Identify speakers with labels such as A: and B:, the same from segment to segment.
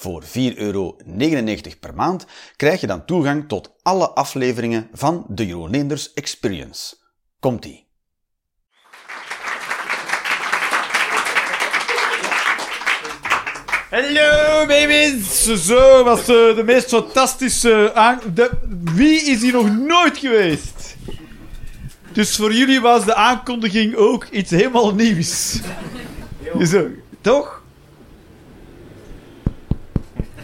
A: Voor 4,99 euro per maand krijg je dan toegang tot alle afleveringen van de Jeroen Leenders Experience. Komt-ie!
B: Hallo baby's! Zo was uh, de meest fantastische aan... De... Wie is hier nog nooit geweest? Dus voor jullie was de aankondiging ook iets helemaal nieuws. Zo, toch?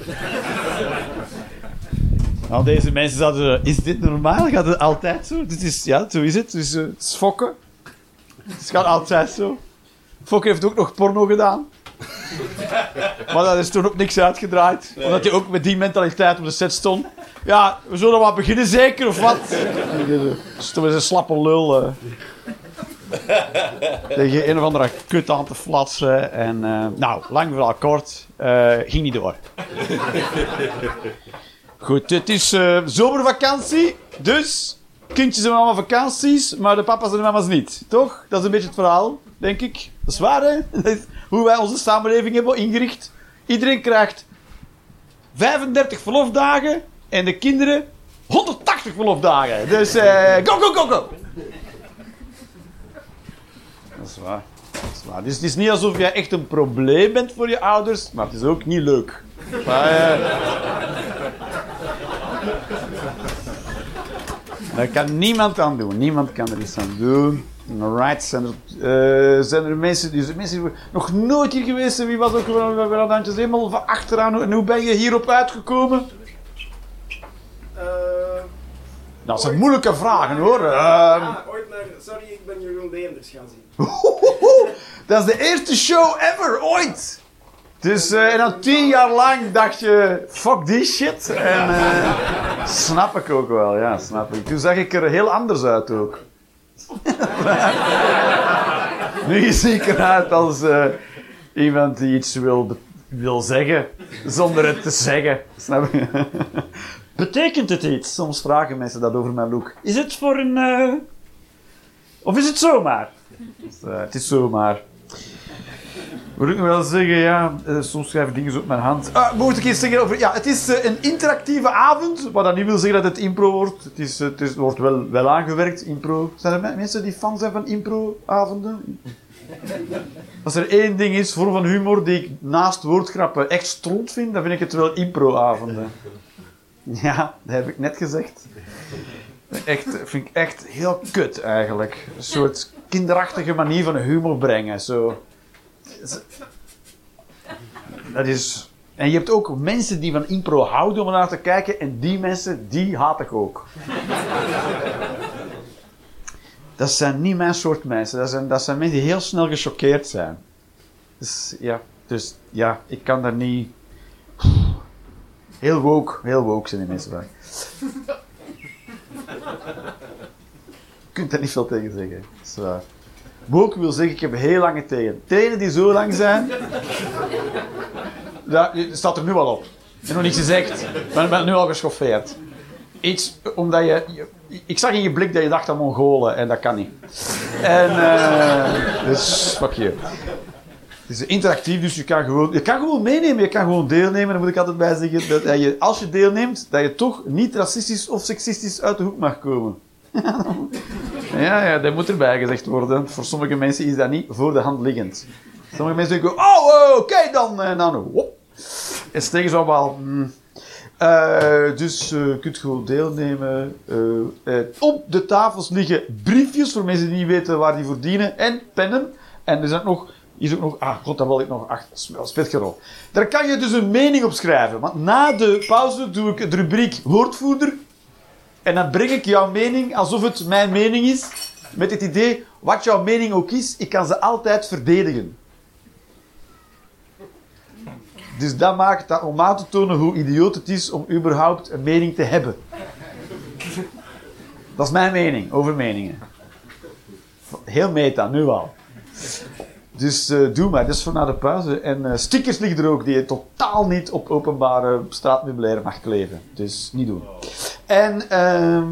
B: Al deze mensen zouden... Is dit normaal? Gaat het altijd zo? Dit is, ja, zo is het. Dus, uh, het is fokken. Het gaat altijd zo. Fokker heeft ook nog porno gedaan. Maar dat is toen ook niks uitgedraaid. Omdat hij ook met die mentaliteit op de set stond. Ja, we zullen wat beginnen zeker, of wat? Toen was een slappe lul. Uh, tegen een of andere kut aan te flatsen. En uh, nou, lang verhaal kort. Uh, ging niet door. Goed, het is uh, zomervakantie. Dus kindjes hebben allemaal vakanties. Maar de papa's en mama's niet. Toch? Dat is een beetje het verhaal, denk ik. Dat is waar, hè? Hoe wij onze samenleving hebben ingericht. Iedereen krijgt 35 verlofdagen. En de kinderen 180 verlofdagen. Dus go, go, go, go! Dat is waar. Dat is waar. Dus het is niet alsof jij echt een probleem bent voor je ouders, maar het is ook niet leuk. Maar, uh, daar kan niemand aan doen. Niemand kan er iets aan doen. Alright, zijn er, uh, zijn er mensen, die, mensen die nog nooit hier geweest zijn? Wie was ook wel handjes helemaal van achteraan? En hoe ben je hierop uitgekomen?
C: Uh,
B: dat zijn moeilijke vragen hoor. Uh,
C: ja, ooit naar Sorry, ik ben Jeroen Leenders gaan zien.
B: Dat is de eerste show ever, ooit! Dus, uh, en dan tien jaar lang dacht je, fuck die shit. En uh, snap ik ook wel, ja, snap ik. Toen zag ik er heel anders uit ook. nu zie ik eruit als uh, iemand die iets wil, wil zeggen, zonder het te zeggen. Snap je? Betekent het iets? Soms vragen mensen dat over mijn look. Is het voor een... Of is het zomaar? Dus, uh, het is zomaar. Moet ik nog wel zeggen, ja, uh, soms schrijf ik dingen op mijn hand. Ah, moet ik iets zeggen over... Ja, het is uh, een interactieve avond, wat dat niet wil zeggen dat het impro wordt. Het, is, het, is, wordt wel, wel aangewerkt, impro. Zijn er mensen die fan zijn van impro-avonden? Als er één ding is, vorm van humor, die ik naast woordgrappen echt stront vind, dan vind ik het wel impro-avonden. Ja, dat heb ik net gezegd. Echt, vind ik echt heel kut eigenlijk. Een soort kinderachtige manier van humor brengen. Zo. Dat is... En je hebt ook mensen die van impro houden om naar te kijken. En die mensen, die haat ik ook. Dat zijn niet mijn soort mensen. Dat zijn, dat zijn mensen die heel snel gechoqueerd zijn. Dus ja, dus, ja ik kan daar niet... Heel woke, heel woke zijn die mensen vaak. Je kunt daar niet veel tegen zeggen. Is waar. Woke wil zeggen, ik heb heel lange tenen. Tenen die zo lang zijn... Dat staat er nu al op. Heb nog niets gezegd, maar ik ben nu al geschoffeerd. Iets omdat je, je, Ik zag in je blik dat je dacht aan Mongolen en dat kan niet. En... Uh, dus, fuck you. Het is interactief, dus je kan, gewoon, je kan gewoon meenemen, je kan gewoon deelnemen. Dan moet ik altijd bij zeggen dat je, als je deelneemt, dat je toch niet racistisch of seksistisch uit de hoek mag komen. Ja, ja, dat moet erbij gezegd worden. Voor sommige mensen is dat niet voor de hand liggend. Sommige mensen denken, oh, oké, okay, dan, en dan, wop. En ze tegen zo wel, mm. uh, dus uh, je kunt gewoon deelnemen. Op de tafels liggen briefjes voor mensen die niet weten waar die voor dienen. En pennen. En er zijn nog is ook nog, ah god, daar wil ik nog achter, speelt geen rol. Daar kan je dus een mening op schrijven. Want na de pauze doe ik de rubriek woordvoerder. En dan breng ik jouw mening alsof het mijn mening is. Met het idee, wat jouw mening ook is, ik kan ze altijd verdedigen. Dus dat maakt dat om aan te tonen hoe idioot het is om überhaupt een mening te hebben. Dat is mijn mening, over meningen. Heel meta, nu al. Dus eh, doe maar, dat is voor na de pauze. En eh, stickers liggen er ook die je totaal niet op openbare straatmeubilair mag kleven. Dus niet doen. En ehm,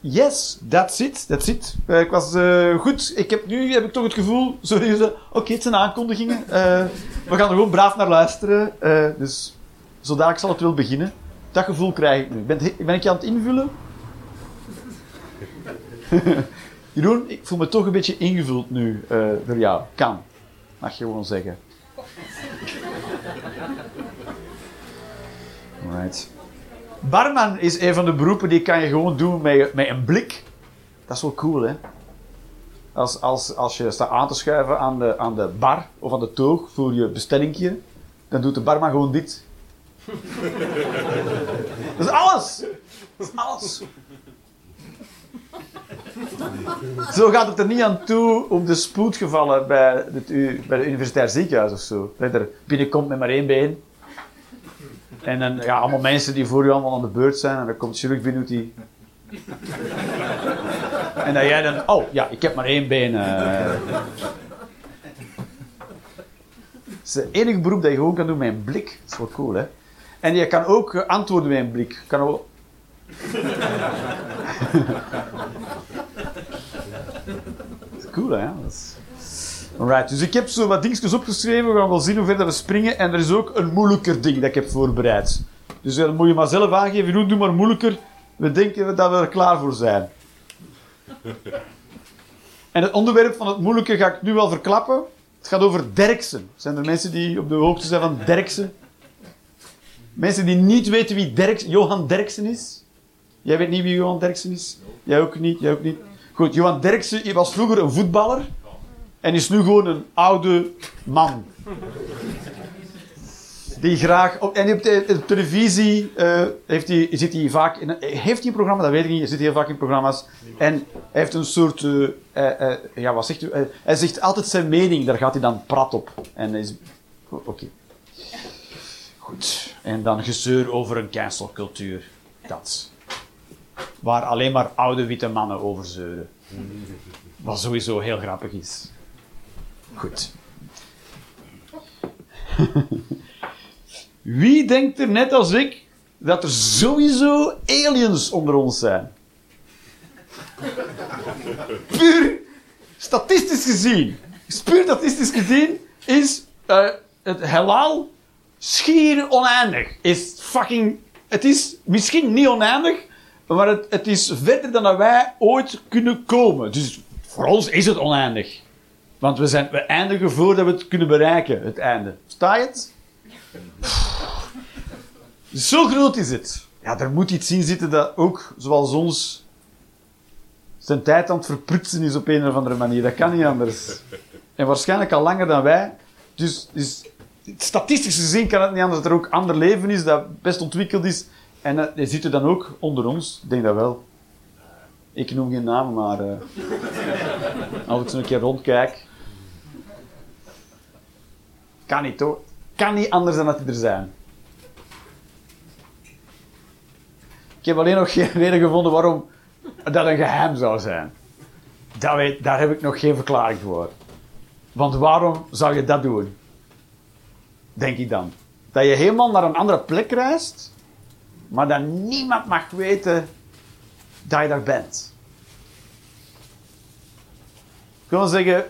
B: yes, that's it. That's it. Eh, ik was eh, goed. Ik heb, nu heb ik toch het gevoel, sorry, oké, het zijn aankondigingen. Eh, we gaan er gewoon braaf naar luisteren. Dus zodra ik zal het wel beginnen. Dat gevoel krijg ik nu. Ben, ben ik je aan het invullen? Jeroen, ik voel me toch een beetje ingevuld nu door jou. Kan. Mag je gewoon zeggen. Alright. Barman is een van de beroepen die kan je gewoon doen met, met een blik. Dat is wel cool, hè? Als, als, als je staat aan te schuiven aan de, aan de bar of aan de toog voor je bestellingje, dan doet de barman gewoon dit. dat is alles! Dat is alles! Zo gaat het er niet aan toe om de spoedgevallen bij het, bij het universitair ziekenhuis of zo. Dat je er binnenkomt met maar één been. En dan ja, allemaal mensen die voor je allemaal aan de beurt zijn. En dan komt chirurg binnen. En dan jij dan... Oh, ja, ik heb maar één been. eh. Het is het enige beroep dat je gewoon kan doen met een blik. Dat is wel cool, hè? En je kan ook eh, antwoorden met een blik. Kan ook... Dat is cool, hè? Alright, dus ik heb zo wat dingetjes opgeschreven. We gaan wel zien hoe ver dat we springen. En er is ook een moeilijker ding dat ik heb voorbereid. Dus dan moet je maar zelf aangeven. Jeroen, doe maar moeilijker. We denken dat we er klaar voor zijn. En het onderwerp van het moeilijke ga ik nu wel verklappen. Het gaat over Derksen. Zijn er mensen die op de hoogte zijn van Derksen? Mensen die niet weten wie Derksen, Johan Derksen is? Jij weet niet wie Johan Derksen is? Jij ook niet, jij ook niet. Goed, Johan Derksen was vroeger een voetballer. En is nu gewoon een oude man. Die graag... En op televisie eh, heeft zit hij vaak... In, heeft hij een programma? Dat weet ik niet. Hij zit heel vaak in programma's. En hij heeft een soort... eh, eh, ja, wat zegt u? Hij zegt altijd zijn mening. Daar gaat hij dan prat op. En is... Oké. Goed. En dan gezeur over een cancelcultuur. Dat. Waar alleen maar oude witte mannen over zeuren. Wat sowieso heel grappig is. Goed. Wie denkt er net als ik dat er sowieso aliens onder ons zijn? Puur statistisch gezien, puur statistisch gezien, is eh, het heelal schier oneindig. Is fucking, het is misschien niet oneindig, maar het, het is verder dan dat wij ooit kunnen komen. Dus voor ons is het oneindig. Want we, zijn, we eindigen voordat we het kunnen bereiken, het einde. Sta je het? Zo groot is het. Ja, er moet iets in zitten dat ook, zoals ons, zijn tijd aan het verprutsen is op een of andere manier. Dat kan niet anders. En waarschijnlijk al langer dan wij. Dus, dus statistisch gezien kan het niet anders dat er ook ander leven is dat best ontwikkeld is. En uh, die zitten dan ook onder ons. Ik denk dat wel. Ik noem geen namen, maar uh, als ik zo een keer rondkijk. Kan niet hoor. Kan niet anders dan dat die er zijn. Ik heb alleen nog geen reden gevonden waarom dat een geheim zou zijn. Dat weet, daar heb ik nog geen verklaring voor. Want waarom zou je dat doen? Denk ik dan. Dat je helemaal naar een andere plek reist, maar dat niemand mag weten dat je daar bent. Ik wil zeggen,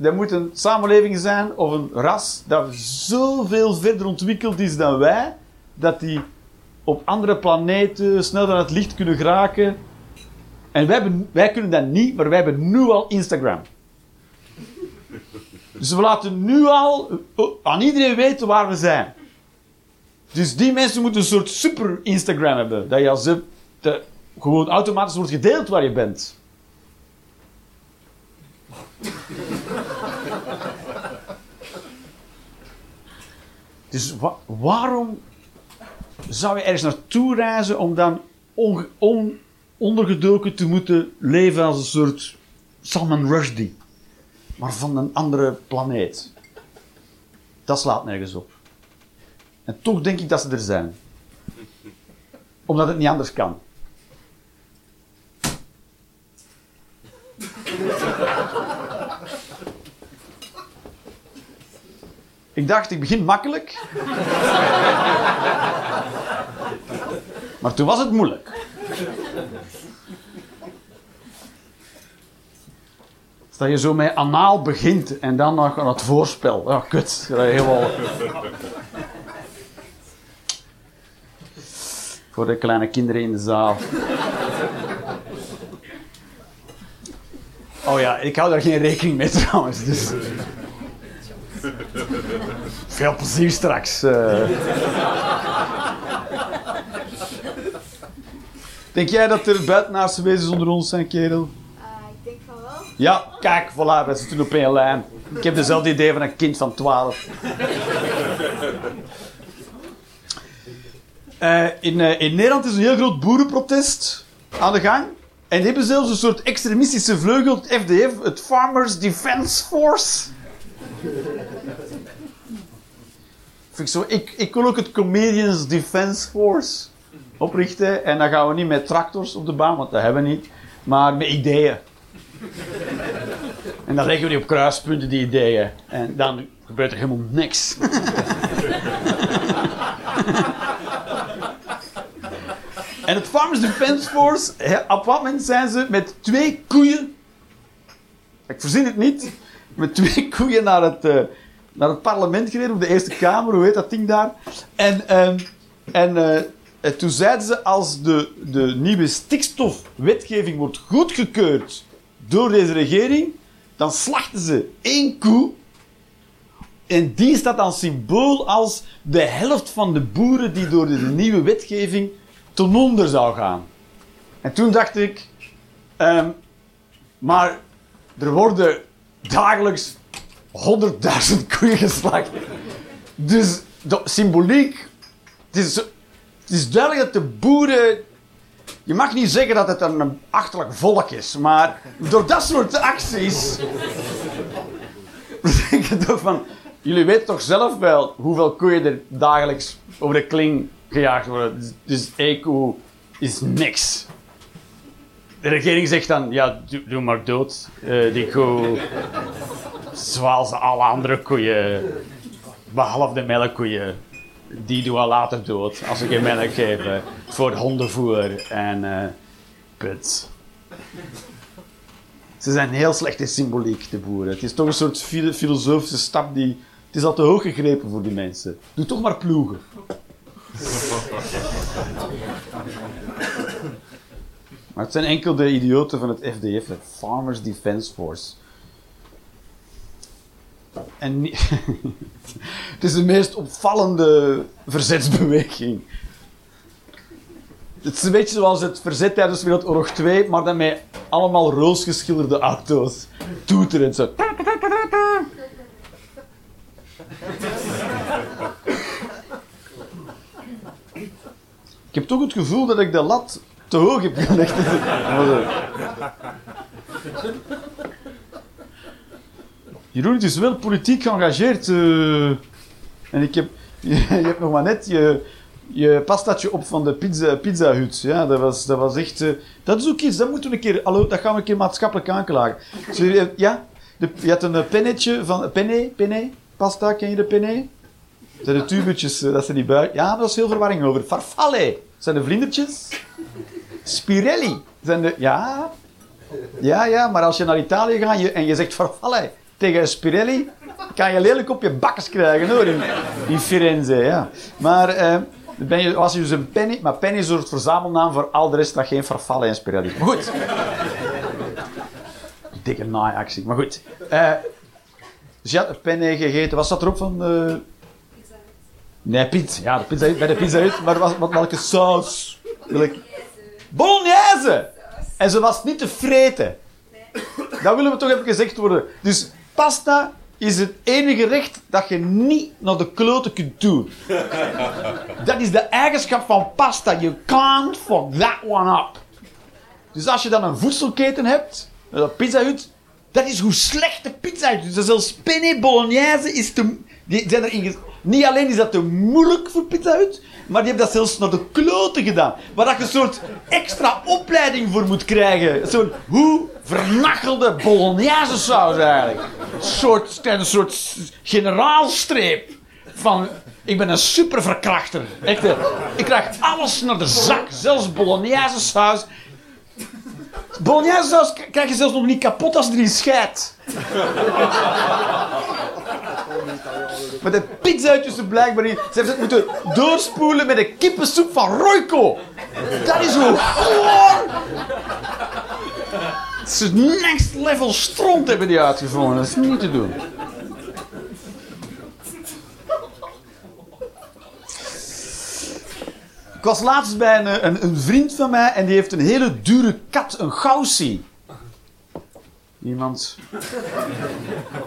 B: er moet een samenleving zijn of een ras dat zoveel verder ontwikkeld is dan wij, dat die op andere planeten sneller dan het licht kunnen geraken. En wij, hebben, wij kunnen dat niet, maar wij hebben nu al Instagram. Dus we laten nu al aan iedereen weten waar we zijn. Dus die mensen moeten een soort super Instagram hebben. Dat je de, gewoon automatisch wordt gedeeld waar je bent. Dus wa waarom zou je ergens naartoe reizen om dan on, on, ondergedoken te moeten leven als een soort Salman Rushdie, maar van een andere planeet? Dat slaat nergens op. En toch denk ik dat ze er zijn. Omdat het niet anders kan. Ik dacht, ik begin makkelijk. maar toen was het moeilijk. Dat je zo met anaal begint en dan nog aan het voorspel. Ja, kut. Dat helemaal... Voor de kleine kinderen in de zaal. Oh ja, ik hou daar geen rekening mee trouwens. Dus... Veel plezier straks. eh. Denk jij dat er buitenaardse wezens onder ons zijn, kerel?
D: Eh, ik denk van wel.
B: Ja, kijk, voilà, we zitten op één lijn. Ik heb dezelfde idee van een kind van 12. Eh, in, eh, in Nederland is een heel groot boerenprotest aan de gang. En die hebben zelfs een soort extremistische vleugel, het FDF, het Farmers Defence Force. Ik, ik, wil ook het Comedians Defence Force oprichten. En dan gaan we niet met tractors op de baan, want dat hebben we niet. Maar met ideeën. En dan leggen we die op kruispunten, die ideeën. En dan gebeurt er helemaal niks. en het Farmers Defence Force, op wat moment zijn ze met twee koeien. Ik verzin het niet. Met twee koeien naar het, eh, naar het parlement gereden, op de Eerste Kamer, hoe heet dat ding daar? En, ehm, en eh, en toen zeiden ze, als de, de nieuwe stikstofwetgeving wordt goedgekeurd door deze regering, dan slachten ze één koe. En die staat dan symbool als de helft van de boeren die door de nieuwe wetgeving ten onder zou gaan. En toen dacht ik, ehm, maar er worden dagelijks 100.000 koeien geslacht. Dus symboliek, het is, is duidelijk dat de boeren je mag niet zeggen dat het een achterlijk volk is, maar door dat soort acties. denk je toch van. Jullie weten toch zelf wel hoeveel koeien er dagelijks over de kling gejaagd worden. Dus- Dus één koe is niks. De regering zegt dan: ja, doe, doe maar dood. Eh, die koe. Zoals alle andere koeien. Behalve de melkkoeien. Die doen we later dood als ze geen melk geven. Voor hondenvoer en eh put. Ze zijn heel slecht in symboliek, de boeren. Het is toch een soort filo- filosofische stap die... Het is al te hoog gegrepen voor die mensen. Doe toch maar ploegen. maar het zijn enkel de idioten van het FDF, het Farmers Defence Force. En het is de meest opvallende verzetsbeweging. Het is een beetje zoals het verzet tijdens Wereldoorlog 2, maar dan met allemaal roosgeschilderde auto's. Toeteren zo. Ik heb toch het gevoel dat ik de lat te hoog heb gelegd. Jeroen, is wel politiek geëngageerd. eh, en ik heb, je, hebt nog maar net je, je pastatje op van de pizza, pizza hut. Ja, dat was, dat was echt... eh, dat is ook iets, dat moeten we een keer... Hallo, dat gaan we een keer maatschappelijk aanklagen. Eh, Ja? De, je had een pennetje van... Penne? Penne? Pasta, ken je de penne? Dat zijn de tubetjes, dat zijn die buik. Ja, daar was veel verwarring over. Farfalle. zijn de vlindertjes. Spirelli. Zijn de... Ja... Ja, ja, maar als je naar Italië gaat en je zegt farfalle tegen Spirelli, kan je lelijk op je bakkes krijgen hoor, in, in Firenze. Ja. Maar eh, ben je, als je dus een penny, maar penny is een soort verzamelnaam voor al de rest dat geen farfalle en Spirelli. Maar goed. Dikke naaiactie, maar goed. Eh, dus je had een penny gegeten, wat zat erop van... eh, Nee, pizza. Ja, de pizza, bij de pizza uit. Maar was, wat, welke saus? Bolognese! En ze was niet te vreten. Dat willen we toch even gezegd worden. Dus pasta is het enige gerecht dat je niet naar de kloten kunt doen. Dat is de eigenschap van pasta. You can't fuck that one up. Dus als je dan een voedselketen hebt, een pizza hut, dat is hoe slecht de pizza is. Dus zelfs penne bolognese is te... Die zijn er Niet alleen is dat te moeilijk voor Pizza Hut, maar die hebben dat zelfs naar de kloten gedaan. Waar dat je een soort extra opleiding voor moet krijgen. Zo'n hoe vernachelde bolognese saus eigenlijk. Een soort, een soort generaalstreep van... Ik ben een superverkrachter. Echt, ik krijg alles naar de zak. Zelfs bolognese saus. Bolognese saus krijg je zelfs nog niet kapot als er in scheidt. Maar de pizzautjes er blijkbaar niet. Ze hebben het moeten doorspoelen met de kippensoep van Royco. Dat is hoe goor. Het is next level stront hebben die uitgevonden. Dat is niet te doen. Ik was laatst bij een, een, een vriend van mij en die heeft een hele dure kat, een Gaussie. Iemand. Een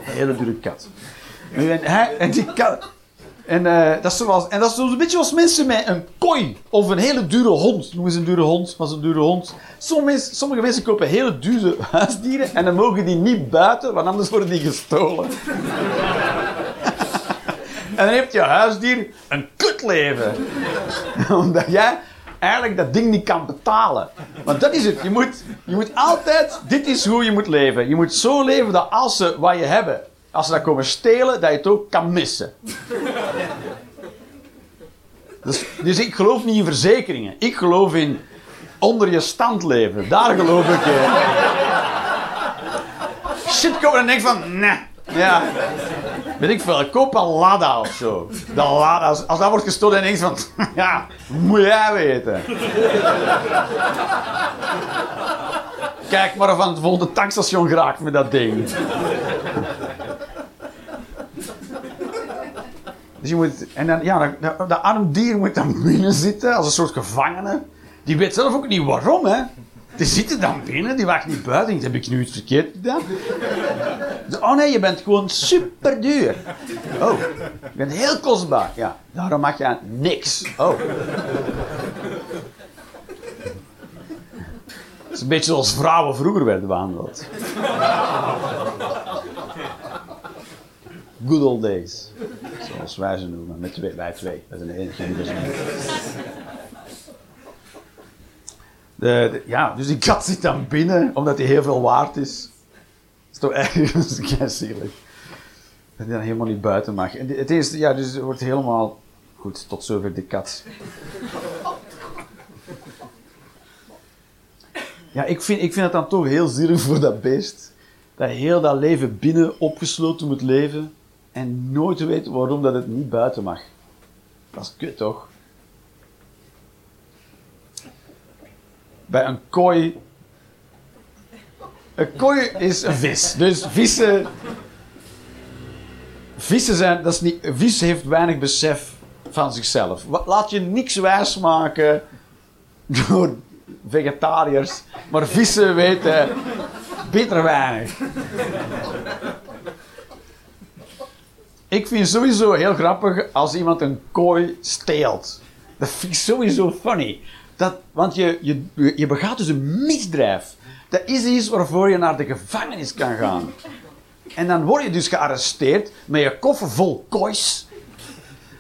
B: hele dure kat. En, hij, en eh, dat is zoals, en dat is zo'n beetje als mensen met een kooi of een hele dure hond. Noem eens een dure hond, was een dure hond. Sommige sommige mensen kopen hele dure huisdieren en dan mogen die niet buiten, want anders worden die gestolen. en dan heeft je huisdier een kutleven. Omdat jij eigenlijk dat ding niet kan betalen. Want dat is het. Je moet, je moet altijd, dit is hoe je moet leven. Je moet zo leven dat als ze wat je hebben, als ze dat komen stelen, dat je het ook kan missen. Dus, dus ik geloof niet in verzekeringen. Ik geloof in onder je stand leven. Daar geloof ik in. Shit komen en denk van, nee. Ja. Weet ik veel, koop een Lada of zo. De Lada, als, dat wordt gestolen en denk van, ja, moet jij weten. Kijk maar of het volgende tankstation geraakt met dat ding. Dus je moet, en dan, ja, dat, dat arm dier moet dan binnen zitten als een soort gevangene. Die weet zelf ook niet waarom, hè. Die zitten dan binnen, die wacht niet buiten. Denk, heb ik nu iets verkeerd gedaan? Oh nee, je bent gewoon super duur. Oh, je bent heel kostbaar. Ja, daarom mag je niks. Oh. Het is een beetje zoals vrouwen vroeger werden behandeld. Good old days. Zoals wij ze noemen. Met twee, wij twee. Dat is een enige. De, de, ja, dus die kat zit dan binnen, omdat hij heel veel waard is. Dat is toch ergens zielig. Dat hij dan helemaal niet buiten mag. En het is, ja, dus het wordt helemaal... Goed, tot zover de kat. Ja, ik vind, ik vind het dan toch heel zielig voor dat beest. Dat heel dat leven binnen opgesloten moet leven. En nooit weet waarom dat het niet buiten mag. Dat is kut, toch? Bij een kooi. Een kooi is een vis. Dus vissen. Vissen zijn. Dat is niet, vis heeft weinig besef van zichzelf. Laat je niks wijsmaken door vegetariërs. Maar vissen weten beter weinig. Ik vind sowieso heel grappig als iemand een kooi steelt. Dat vind ik sowieso funny. Dat, want je, je, je begaat dus een misdrijf. Dat is iets waarvoor je naar de gevangenis kan gaan. En dan word je dus gearresteerd met je koffer vol koois.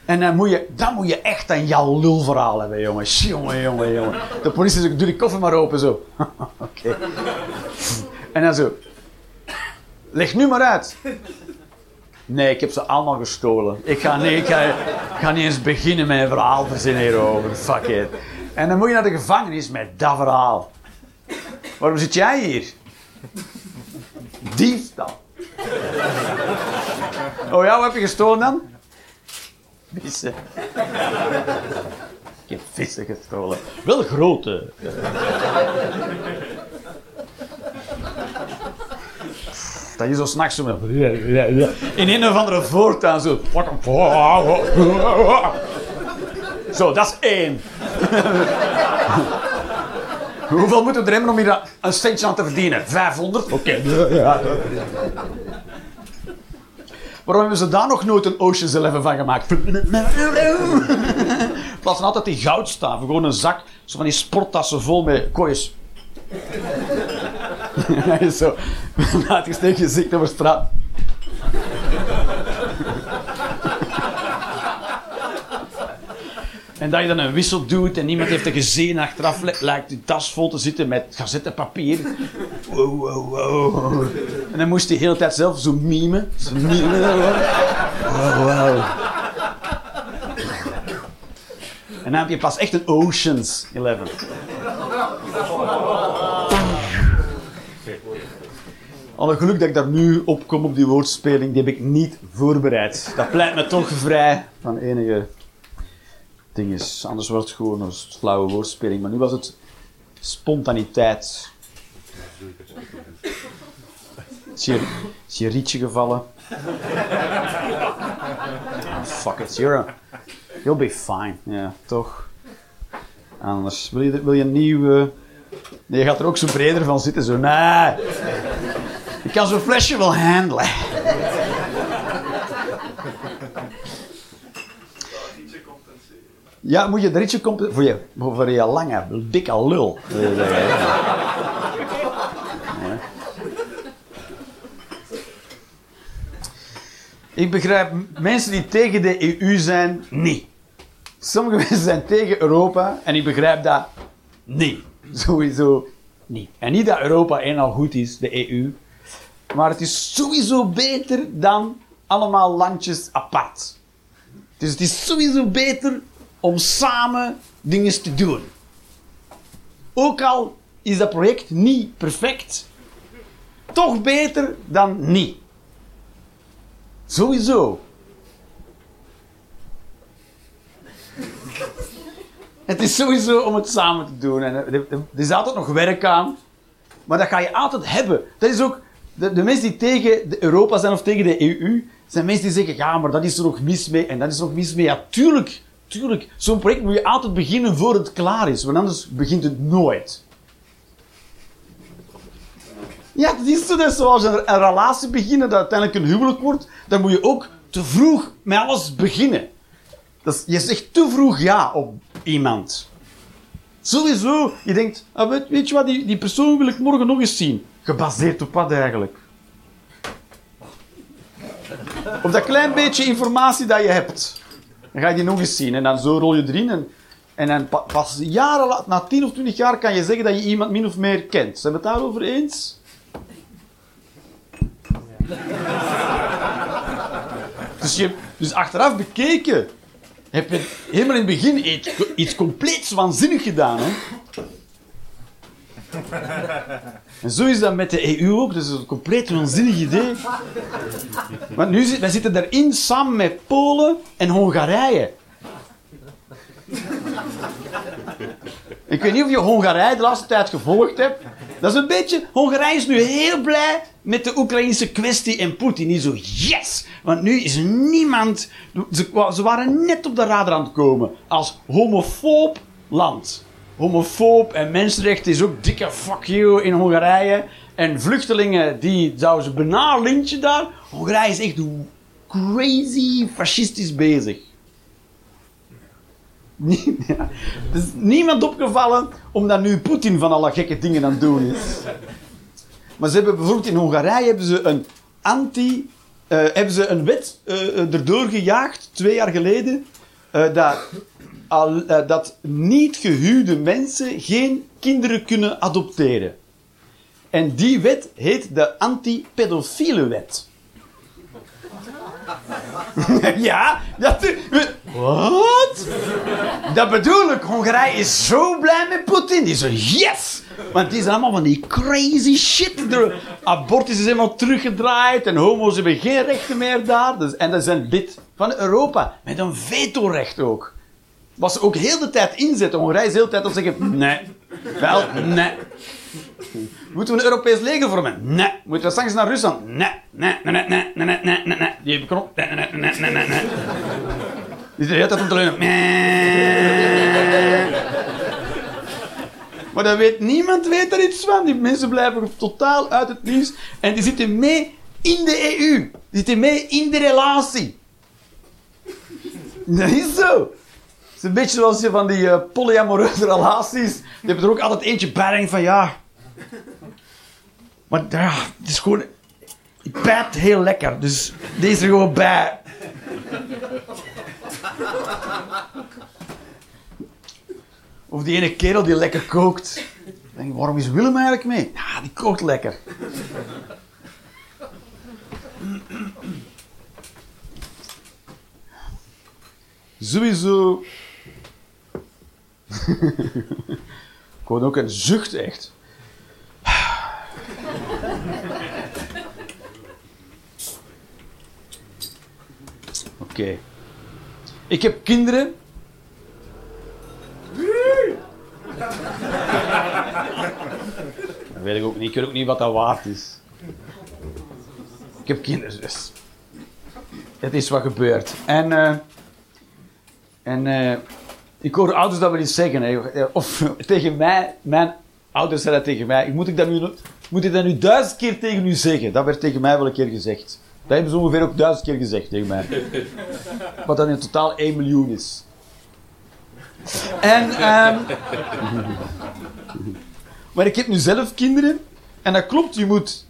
B: En dan moet je, dan moet je echt een jouw lulverhaal hebben, jongen. Jongen, jongen, jongen. De politie zegt, doe die koffer maar open, zo. Oké. En dan zo. Leg nu maar uit. Nee, ik heb ze allemaal gestolen. Ik ga, nee, ik ga, niet eens beginnen met een verhaal verzinnen hierover. Fuck it. En dan moet je naar de gevangenis met dat verhaal. Waarom zit jij hier? Diefstal. Oh ja, wat heb je gestolen dan? Vissen. Ik heb vissen gestolen. Wel grote. Dat je zo s'nachts zo met... In een of andere voortuin zo... Zo, dat is één. Hoeveel moeten we er hebben om hier een centje aan te verdienen? 500? Oké. Ja. Waarom hebben ze daar nog nooit een Ocean's Eleven van gemaakt? Plaats van altijd die goudstaven. Gewoon een zak, zo van die sporttassen vol met koois. Hij is zo met uitgesteken gezicht over straat. En dat je dan een wissel doet en niemand heeft er gezien. Achteraf li- lijkt die tas vol te zitten met gazettenpapier. Wow, wow, wow. En dan moest hij de hele tijd zelf zo mimen. Zo mimen. Wow, wow. En dan heb je pas echt een Oceans 11. Alle geluk dat ik daar nu op kom op die woordspeling, die heb ik niet voorbereid. Dat pleit me toch vrij van enige dingen. Anders wordt het gewoon een flauwe woordspeling. Maar nu was het spontaniteit. Is je, rietje gevallen? Ah, fuck it, you're a, you'll be fine. Ja, toch? Anders. Wil je, wil je een nieuwe... Je gaat er ook zo breder van zitten. Zo, nee. Ik kan zo'n flesje wel handelen. Ja, moet je de ritje compenseren voor je, voor je lange, dikke lul. Ik begrijp mensen die tegen de EU zijn, niet. Sommige mensen zijn tegen Europa en ik begrijp dat niet. Sowieso niet. En niet dat Europa één al goed is, de EU. Maar het is sowieso beter dan allemaal landjes apart. Dus het is sowieso beter om samen dingen te doen. Ook al is dat project niet perfect, toch beter dan niet. Sowieso. Het is sowieso om het samen te doen. En er, is altijd nog werk aan. Maar dat ga je altijd hebben. Dat is ook... De, de mensen die tegen Europa zijn of tegen de EU, zijn mensen die zeggen, ja, maar dat is er nog mis mee en dat is nog mis mee. Ja, tuurlijk, tuurlijk. Zo'n project moet je altijd beginnen voor het klaar is, want anders begint het nooit. Ja, het is zo dat zoals een, een relatie beginnen, dat uiteindelijk een huwelijk wordt, dan moet je ook te vroeg met alles beginnen. Dat je zegt te vroeg ja op iemand. Sowieso, je denkt, ah, weet, weet je wat, die, die persoon wil ik morgen nog eens zien. Gebaseerd op wat eigenlijk? Op dat klein beetje informatie dat je hebt. Dan ga je die nog eens zien en dan zo rol je erin. En, en dan pa- pas jaren na 10 of 20 jaar, kan je zeggen dat je iemand min of meer kent. Zijn we het daarover eens? Dus, je, dus achteraf bekeken heb je helemaal in het begin iets, iets compleets waanzinnig gedaan. Hè? En zo is dat met de EU ook. Dat is een compleet waanzinnig idee. Want nu zit, wij zitten daarin samen met Polen en Hongarije. Ik weet niet of je Hongarije de laatste tijd gevolgd hebt. Dat is een beetje... Hongarije is nu heel blij met de Oekraïnse kwestie en Poetin. Die zo, yes! Want nu is niemand... Ze waren net op de radar aan het komen. Als homofoob land. Homofoob en mensenrechten is ook dikke fuck you in Hongarije. En vluchtelingen, die zouden ze bijna lintje daar. Hongarije is echt crazy fascistisch bezig. Het is niemand opgevallen omdat nu Poetin van alle gekke dingen aan het doen is. Maar ze hebben bijvoorbeeld in Hongarije hebben ze een anti... eh, hebben ze een wet eh, eh, erdoor gejaagd, twee jaar geleden, eh, dat, al, eh, dat niet gehuwde mensen geen kinderen kunnen adopteren. En die wet heet de anti-pedofiele wet. ja, dat... Wat? Dat bedoel ik. Hongarije is zo blij met Poetin. Die zo, yes! Want die zijn allemaal van die crazy shit. De abortus is helemaal teruggedraaid. En homo's hebben geen rechten meer daar. Dus, en dat is een lid van Europa. Met een vetorecht ook. Wat ze ook heel de tijd inzetten. Hongarije is de tijd al zeggen, nee. Wel, nee. Moeten we een Europees leger vormen? Nee. Moeten we sancties naar Rusland? Nee. Nee, nee, nee, nee, nee, nee, nee, nee. Die hebben. Nee, nee, nee, nee, nee, nee. Die zit de hele tijd om te. Maar dat weet, niemand weet er iets van. Die mensen blijven totaal uit het nieuws. En die zitten mee in de EU. Die zitten mee in de relatie. Dat is zo. Is een beetje zoals je van die eh, polyamoreuze relaties. Die hebben er ook altijd eentje bij. van ja. Maar ja, het is gewoon. Ik bijt heel lekker. Dus deze er gewoon bij. Of die ene kerel die lekker kookt. Dan denk ik, waarom is Willem eigenlijk mee? Ja, die kookt lekker. Sowieso. Gewoon ook een zucht echt. Oké. Ik heb kinderen. Weet ik ook niet. Ik weet ook niet wat dat waard is. Ik heb kinderen, dus. Het is wat gebeurt. En, eh, en eh, ik hoor ouders dat wel eens zeggen. Hè. Of tegen mij, mijn ouders zeiden dat tegen mij. Moet ik, dat nu, moet ik dat nu duizend keer tegen u zeggen? Dat werd tegen mij wel een keer gezegd. Dat hebben ze ongeveer ook duizend keer gezegd tegen mij. Wat dan in totaal 1 miljoen is. En, ehm maar ik heb nu zelf kinderen. En dat klopt, je moet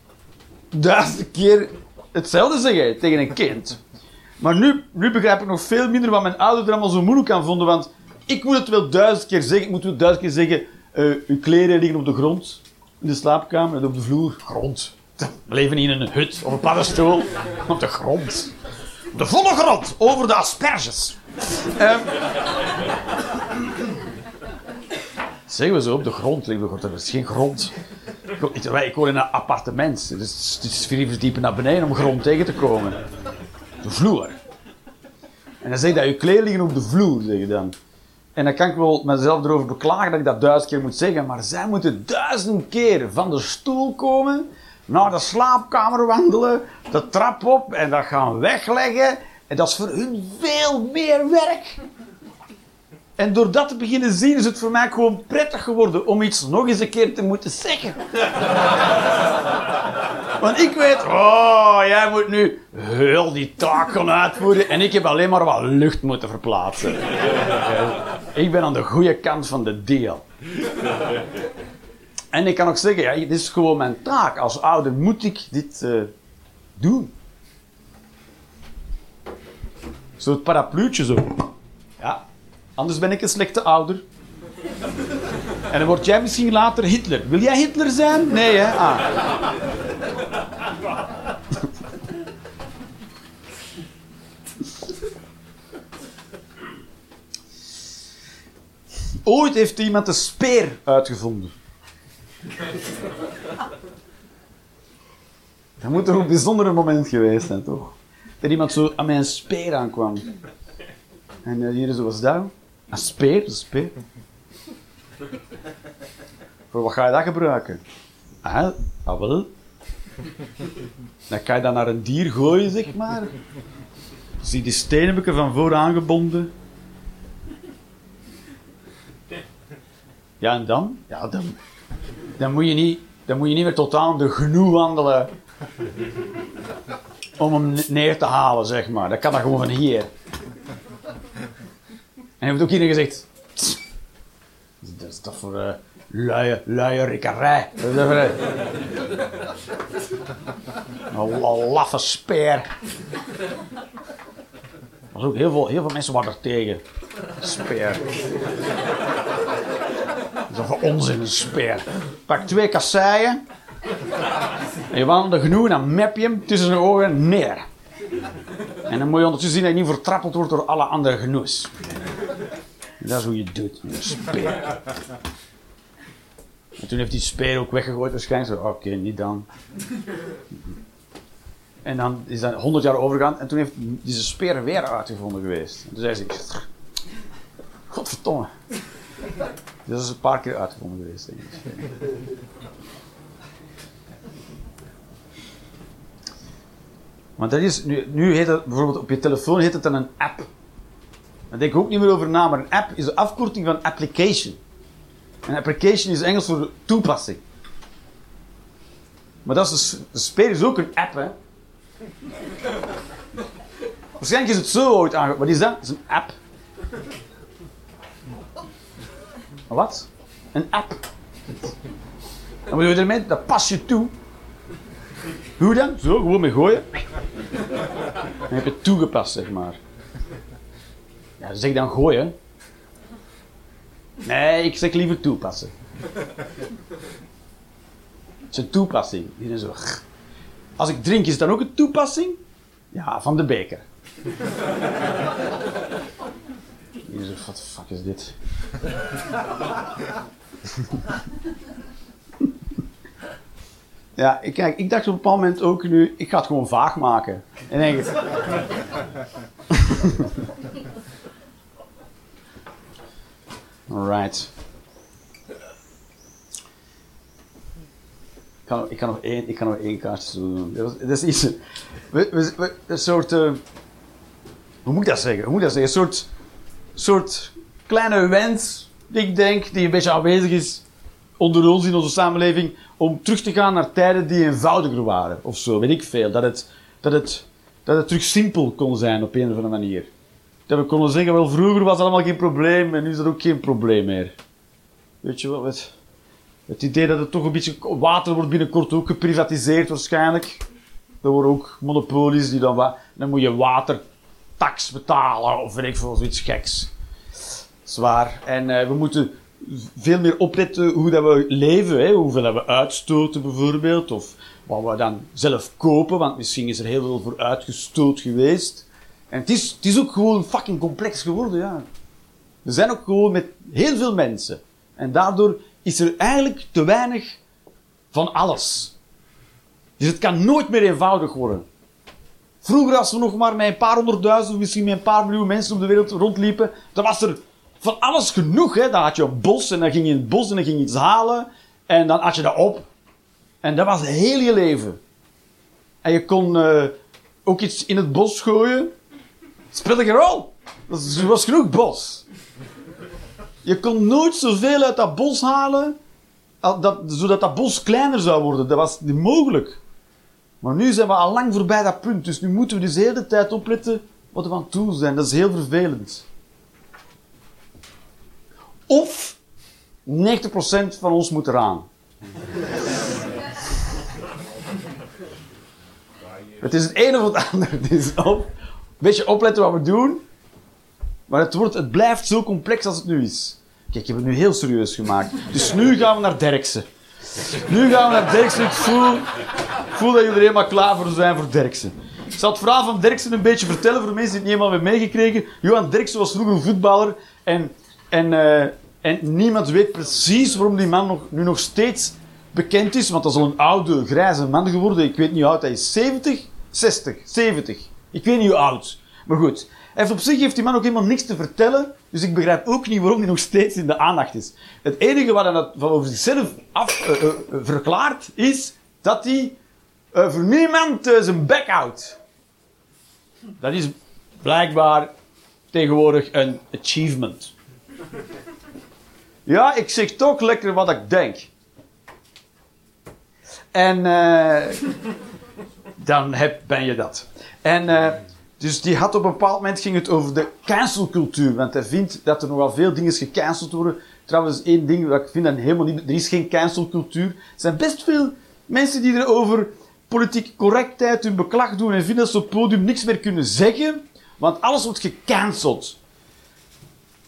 B: duizend keer hetzelfde zeggen tegen een kind. Maar nu, nu begrijp ik nog veel minder wat mijn ouders er allemaal zo moeilijk aan vonden. Want ik moet het wel duizend keer zeggen. Ik moet wel duizend keer zeggen. eh, uw kleren liggen op de grond. In de slaapkamer en op de vloer. Grond. We leven niet in een hut of een paddenstoel. Op de grond. Op de volle grond. Over de asperges. Ehm Zeggen we zo, op de grond liggen we. Dat is geen grond. Ik, ik woon in een appartement. Dus het is vier verdiepen naar beneden om grond tegen te komen. De vloer. En dan zeg je dat je kleren liggen op de vloer, zeg je dan. En dan kan ik wel mezelf erover beklagen dat ik dat duizend keer moet zeggen, maar zij moeten duizend keer van de stoel komen, naar de slaapkamer wandelen, de trap op en dat gaan wegleggen. En dat is voor hun veel meer werk. En door dat te beginnen zien is het voor mij gewoon prettig geworden om iets nog eens een keer te moeten zeggen. Want ik weet, oh, jij moet nu heel die taak gaan uitvoeren en ik heb alleen maar wat lucht moeten verplaatsen. Ik ben aan de goede kant van de deal. En ik kan ook zeggen, ja, dit is gewoon mijn taak. Als ouder moet ik dit eh, doen. Zo parapluutje zo. Anders ben ik een slechte ouder. En dan word jij misschien later Hitler. Wil jij Hitler zijn? Nee, hè? Ah. Ooit heeft iemand de speer uitgevonden. Dat moet toch een bijzonder moment geweest zijn, toch? Dat iemand zo aan mijn speer aankwam. En eh, hier zo was dat. Een speer, een speer. Voor wat ga je dat gebruiken? Ah, ah wel. Dan kan je dat naar een dier gooien, zeg maar. Zie die stenen van voor aangebonden. Ja, en dan? Ja, dan, dan, moet je niet, dan moet je niet meer tot aan de genoeg wandelen om hem neer te halen, zeg maar. Dat kan dan gewoon van hier. En hij heeft ook hier gezegd... "Tss, Dat is toch voor uh, luie, luie rikkerij. Een la- laffe speer. Er was ook heel veel, heel veel mensen waren er tegen. Speer. Dat is voor onzin, een speer. Pak twee kasseien. En je wandelt genoeg en dan map je hem tussen zijn ogen neer. En dan moet je ondertussen zien dat je niet vertrappeld wordt door alle andere genoes. Dat is hoe je doet, een speer. En toen heeft die speer ook weggegooid waarschijnlijk. Oké, niet dan. En dan is dat 100 jaar overgegaan en toen heeft deze speer weer uitgevonden geweest. En toen zei ze, godverdomme. Dat is een paar keer uitgevonden geweest. Want dat is, nu, nu heet het bijvoorbeeld op je telefoon heet het dan een app. Daar denk ik ook niet meer over na, maar een app is de afkorting van application. Een application is Engels voor toepassing. Maar dat is dus, de speer is ook een app, hè. Waarschijnlijk is het zo ooit aange... Wat is dat? Dat is een app. Wat? Een app. Dan moet je ermee, dat pas je toe. Hoe dan? Zo, gewoon mee gooien. Dan heb je toegepast, zeg maar. Ja, zeg dan gooien. Nee, ik zeg liever toepassen. Het is een toepassing. Als ik drink, is het dan ook een toepassing? Ja, van de beker. Die zo, wat de fuck is dit? Ja, ik, kijk, ik dacht op een bepaald moment ook nu, ik ga het gewoon vaag maken. En denk ik... Alright. Ik kan, ik kan nog één, ik kan nog één kaartje doen. Dat is, iets... Een soort... eh, hoe moet ik dat zeggen? Hoe moet ik dat zeggen? Een soort, soort kleine wens, ik denk, die een beetje aanwezig is onder ons in onze samenleving, om terug te gaan naar tijden die eenvoudiger waren. Of zo, weet ik veel. Dat het, dat het, dat het terug simpel kon zijn op een of andere manier. Dat we konden zeggen, wel vroeger was het allemaal geen probleem en nu is dat ook geen probleem meer. Weet je wel, het, idee dat het toch een beetje... Water wordt binnenkort ook geprivatiseerd waarschijnlijk. Er worden ook monopolies die dan... wa- Dan moet je watertax betalen of weet ik veel, zoiets geks. Zwaar. En eh, we moeten veel meer opletten hoe dat we leven. Hè? Hoeveel dat we uitstoten bijvoorbeeld. Of wat we dan zelf kopen. Want misschien is er heel veel voor uitgestoot geweest. En het is, ook gewoon fucking complex geworden. Ja. We zijn ook gewoon met heel veel mensen. En daardoor is er eigenlijk te weinig van alles. Dus het kan nooit meer eenvoudig worden. Vroeger, als we nog maar met een paar honderdduizend, misschien met een paar miljoen mensen op de wereld rondliepen, dan was er van alles genoeg. Hè? Dan had je een bos en dan ging je in het bos en dan ging je iets halen. En dan had je dat op. En dat was heel je leven. En je kon eh, ook iets in het bos gooien. Speelde geen rol. Er was genoeg bos. Je kon nooit zoveel uit dat bos halen, al- dat, zodat dat bos kleiner zou worden. Dat was niet mogelijk. Maar nu zijn we al lang voorbij dat punt. Dus nu moeten we dus de hele tijd opletten wat we aan het zijn. Dat is heel vervelend. Of 90% van ons moet eraan. Het is het ene of het andere. Het is op, een beetje opletten wat we doen. Maar het, wordt, het blijft zo complex als het nu is. Kijk, ik heb het nu heel serieus gemaakt. Dus nu gaan we naar Derksen. Nu gaan we naar Derksen. Ik voel, voel dat jullie er helemaal klaar voor zijn voor Derksen. Ik zal het verhaal van Derksen een beetje vertellen voor mensen die het niet helemaal hebben meegekregen. Johan Derksen was vroeger een voetballer. En, en, eh, en niemand weet precies waarom die man nog, nu nog steeds bekend is. Want dat is al een oude, grijze man geworden. Ik weet niet hoe oud hij is. 70? 60? 70? Ik weet niet hoe oud. Maar goed. Heeft op zich heeft die man ook helemaal niks te vertellen. Dus ik begrijp ook niet waarom hij nog steeds in de aandacht is. Het enige wat hij van over zichzelf af, eh, eh, eh, verklaart, is dat hij voor niemand zijn bek houdt. Dat is blijkbaar tegenwoordig een achievement. Ja, ik zeg toch lekker wat ik denk. En dan heb, ben je dat. En eh, dus die had op een bepaald moment ging het over de cancelcultuur. Want hij vindt dat er nogal veel dingen gecanceld worden. Trouwens, één ding dat ik vind dat helemaal niet... Er is geen cancelcultuur. Er zijn best veel mensen die er over politieke correctheid hun beklag doen en vinden dat ze op het podium niks meer kunnen zeggen. Want alles wordt gecanceld.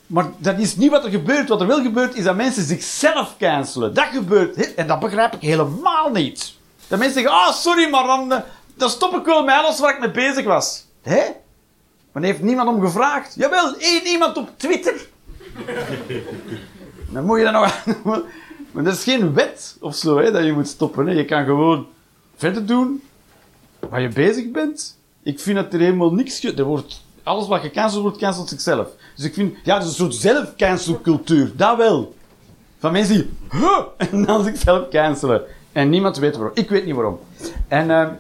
B: Maar dat is niet wat er gebeurt. Wat er wel gebeurt, is dat mensen zichzelf cancelen. Dat gebeurt. En dat begrijp ik helemaal niet. Dat mensen zeggen, ah, sorry, maar dan, eh, dan stop ik wel met alles waar ik mee bezig was. Hé? Maar heeft niemand om gevraagd. Jawel, één iemand op Twitter. dan moet je dat nog... maar dat is geen wet of zo, hè, dat je moet stoppen. Hè. Je kan gewoon verder doen waar je bezig bent. Ik vind dat er helemaal niks... Er wordt, alles wat gecanceld wordt, cancelt zichzelf. Dus ik vind... Ja, het is een soort zelf-cancelcultuur. Dat wel. Van mensen die... Huh, en dan zichzelf cancelen. En niemand weet waarom. Ik weet niet waarom. En... ehm,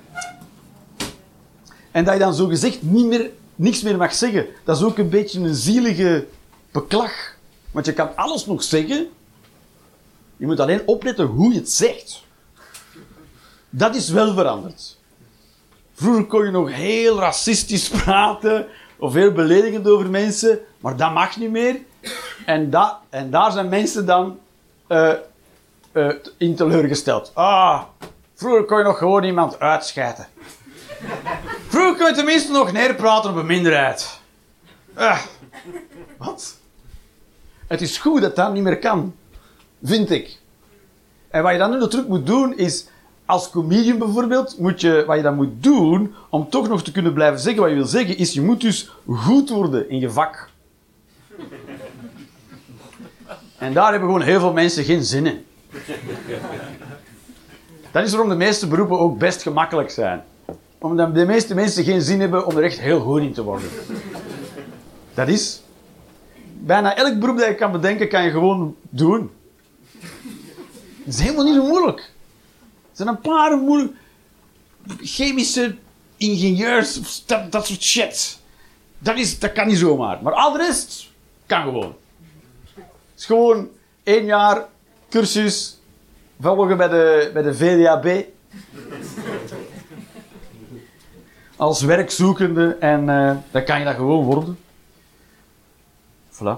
B: en dat je dan zo gezegd niet meer, niks meer mag zeggen. Dat is ook een beetje een zielige beklag. Want je kan alles nog zeggen. Je moet alleen opletten hoe je het zegt. Dat is wel veranderd. Vroeger kon je nog heel racistisch praten. Of heel beledigend over mensen. Maar dat mag niet meer. En, dat, en daar zijn mensen dan eh, eh, in teleurgesteld. Ah, vroeger kon je nog gewoon iemand uitschijten. Vroeger kun je tenminste nog neerpraten op een minderheid. Ah, wat? Het is goed dat dat niet meer kan. Vind ik. En wat je dan nu natuurlijk moet doen is... Als comedian bijvoorbeeld, moet je, wat je dan moet doen, om toch nog te kunnen blijven zeggen wat je wil zeggen, is je moet dus goed worden in je vak. En daar hebben gewoon heel veel mensen geen zin in. Dat is waarom de meeste beroepen ook best gemakkelijk zijn. Omdat de meeste mensen geen zin hebben om er echt heel goed in te worden. Dat is. Bijna elk beroep dat je kan bedenken, kan je gewoon doen. Het is helemaal niet zo moeilijk. Er zijn een paar moeilijk... Chemische ingenieurs, dat, dat soort shit. Dat, is, dat kan niet zomaar. Maar al de rest kan gewoon. Het is gewoon één jaar cursus volgen bij de, bij de VDAB. Als werkzoekende en uh, dan kan je dat gewoon worden. Voilà.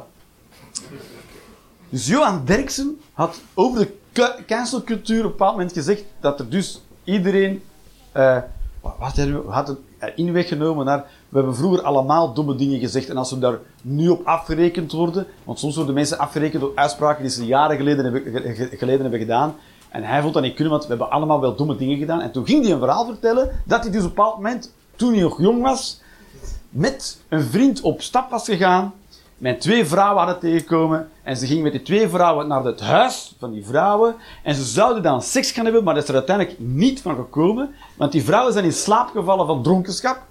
B: Dus Johan Derksen had over de cancelcultuur op een bepaald moment gezegd dat er dus iedereen. Uh, wat had het eh, inweg genomen naar. We hebben vroeger allemaal domme dingen gezegd en als we daar nu op afgerekend worden. Want soms worden mensen afgerekend door uitspraken die ze jaren geleden hebben, geleden hebben gedaan. En hij vond dat niet kunnen, want we hebben allemaal wel domme dingen gedaan. En toen ging hij een verhaal vertellen dat hij dus op een bepaald moment, toen hij nog jong was, met een vriend op stap was gegaan met twee vrouwen hadden tegenkomen. En ze ging met die twee vrouwen naar het huis van die vrouwen. En ze zouden dan seks gaan hebben, maar dat is er uiteindelijk niet van gekomen. Want die vrouwen zijn in slaap gevallen van dronkenschap.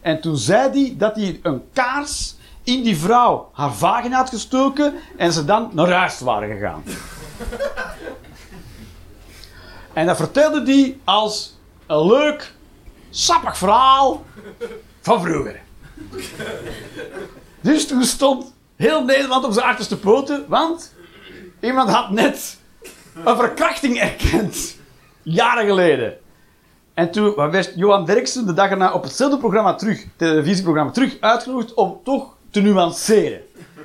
B: En toen zei hij dat hij een kaars in die vrouw haar vagina had gestoken. En ze dan naar huis waren gegaan. en dat vertelde hij als een leuk, sappig verhaal van vroeger. Dus toen stond heel Nederland op zijn achterste poten, want iemand had net een verkrachting erkend. Jaren geleden. En toen werd Johan Derksen de dag erna op hetzelfde programma terug, televisieprogramma terug, uitgenodigd om toch te nuanceren.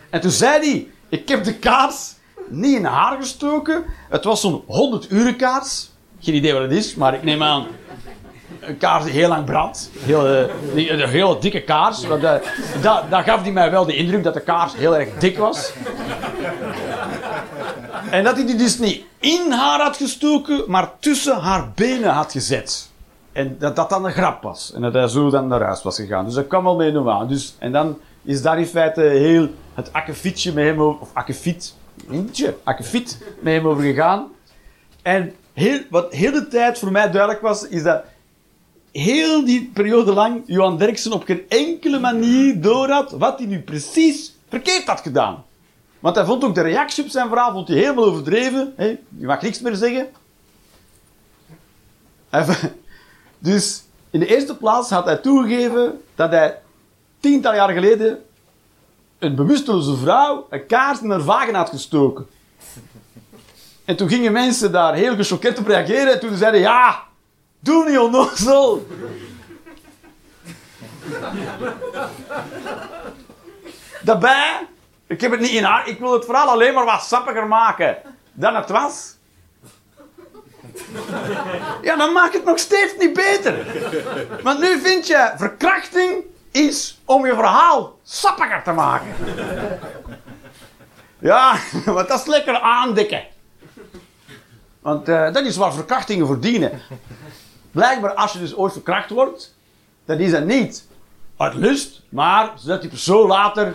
B: En toen zei hij, ik heb de kaars niet in haar gestoken. Het was zo'n 100 uren kaars. Geen idee wat het is, maar ik neem aan een kaars die heel lang brandt. Uh, een hele dikke kaars. Dat, uh, dat, dat gaf hij mij wel de indruk dat de kaars heel erg dik was. En dat hij die dus niet in haar had gestoken, maar tussen haar benen had gezet. En dat dat dan een grap was. En dat hij zo dan naar huis was gegaan. Dus dat kwam wel mee nog aan. Dus, en dan is daar in feite heel het akkefietje met hem over... Of akkefiet. Akkefiet met hem over gegaan. En heel, wat heel de tijd voor mij duidelijk was, is dat heel die periode lang Johan Derksen op geen enkele manier doorhad wat hij nu precies verkeerd had gedaan. Want hij vond ook de reactie op zijn verhaal vond hij helemaal overdreven. He, je mag niks meer zeggen. Dus in de eerste plaats had hij toegegeven dat hij tientallen jaar geleden een bewusteloze vrouw een kaart in haar vagina had gestoken. En toen gingen mensen daar heel gechoqueerd op reageren. En toen zeiden ja, Doe niet onnozel. Daarbij, ik heb het niet in haar, ik wil het vooral alleen maar wat sappiger maken dan het was. Ja, dan maakt het nog steeds niet beter. Want nu vind je verkrachting is om je verhaal sappiger te maken. Ja, want dat is lekker aandikken. Want uh, dat is waar verkrachtingen verdienen. Blijkbaar, als je dus ooit verkracht wordt, dan is dat niet uit lust, maar zodat die persoon later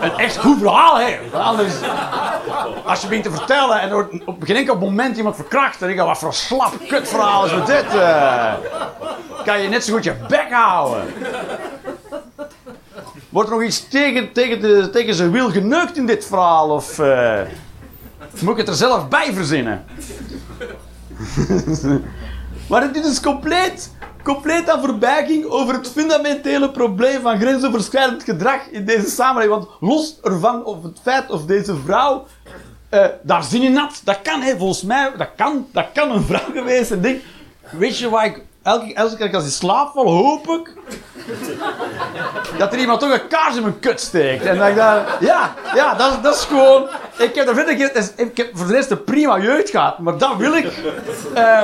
B: een echt goed verhaal heeft. Anders, als je begint te vertellen en op geen enkel moment iemand verkracht, dan denk je, wat voor een slap kutverhaal is dit? Uh, kan je net zo goed je bek houden. Wordt er nog iets tegen, tegen, de, tegen zijn wil geneukt in dit verhaal? Of uh, moet ik het er zelf bij verzinnen? maar dit is compleet, compleet aan voorbij ging over het fundamentele probleem van grensoverschrijdend gedrag in deze samenleving. Want los ervan of het feit of deze vrouw uh, daar zin in had, dat kan, hè, volgens mij, dat kan, dat kan een vrouw geweest zijn. Denk, weet je waar ik elke, elke keer als ik slaap val, hoop ik dat er iemand toch een kaars in mijn kut steekt. En dat ik daar, ja, ja dat, dat is gewoon. Ik heb verder ik heb voor de rest prima jeugd gehad, maar dat wil ik. Uh,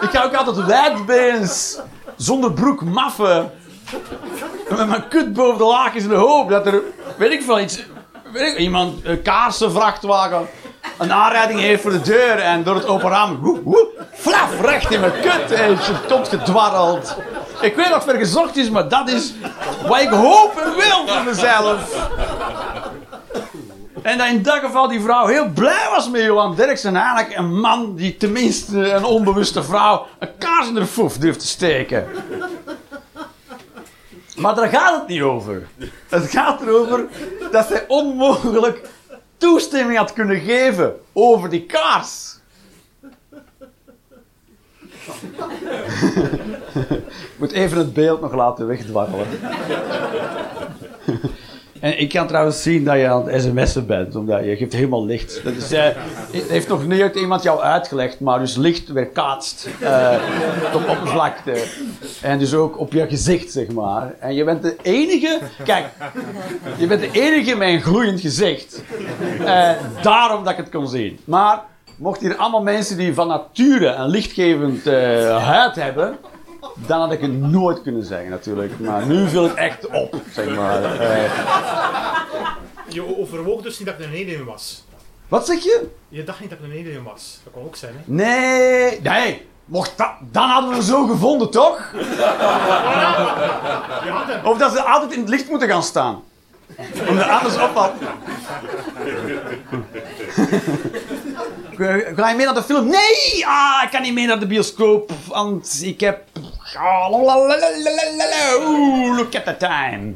B: ik ga ook altijd wijdbeens, zonder broek, maffen. Met mijn kut boven de lakens in de hoop dat er, weet ik veel, iets ik, iemand een kaarsenvrachtwagen een aanrijding heeft voor de deur en door het open raam, woe, woe, flaf, recht in mijn kut en je komt gedwarreld. Ik weet wat ver gezocht is, maar dat is wat ik hoop en wil voor mezelf. En dat in dat geval die vrouw heel blij was met Johan Derksen. Eigenlijk een man die tenminste een onbewuste vrouw een kaars in de foef durft te steken. Maar daar gaat het niet over. Het gaat erover dat zij onmogelijk toestemming had kunnen geven over die kaars. Ik moet even het beeld nog laten wegdwarrelen. En ik kan trouwens zien dat je aan het sms'en bent, omdat je geeft helemaal licht. Dat is, uh, heeft nog nooit iemand jou uitgelegd, maar dus licht weerkaatst uh, op oppervlakte. En dus ook op je gezicht, zeg maar. En je bent de enige, kijk, je bent de enige met een gloeiend gezicht. Uh, daarom dat ik het kon zien. Maar mocht hier allemaal mensen die van nature een lichtgevend huid hebben, dan had ik het nooit kunnen zeggen, natuurlijk. Maar nu viel het echt op, zeg maar. Uh...
D: Je overwoog dus niet dat ik een Nederlander was.
B: Wat zeg je?
D: Je dacht niet dat ik een Nederlander was. Dat kan ook zijn, hè?
B: Nee, nee. Mocht dat, dan hadden we er zo gevonden, toch? Of dat ze altijd in het licht moeten gaan staan. Omdat anders opvalt. Ga je mee naar de film? Nee! Ah, ik kan niet mee naar de bioscoop, want ik heb... Look at the time.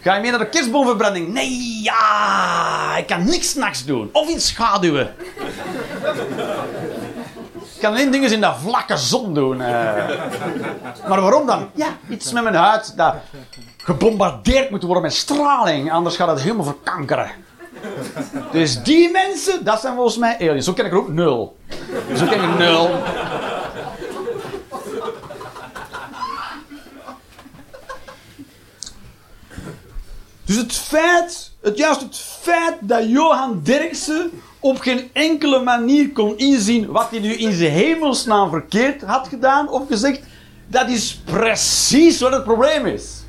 B: Ga je mee naar de kerstboomverbranding? Nee, ja, ik kan niks nachts doen. Of in schaduwen. Ik kan alleen dingen in de vlakke zon doen. Uh. Maar waarom dan? Ja, iets met mijn huid dat gebombardeerd moet worden met straling. Anders gaat het helemaal verkankeren. Dus die mensen, dat zijn volgens mij aliens. Zo ken ik er ook nul. Zo ken ik nul. Dus het feit, het, juist het feit dat Johan Derksen op geen enkele manier kon inzien wat hij nu in zijn hemelsnaam verkeerd had gedaan of gezegd, dat is precies wat het probleem is.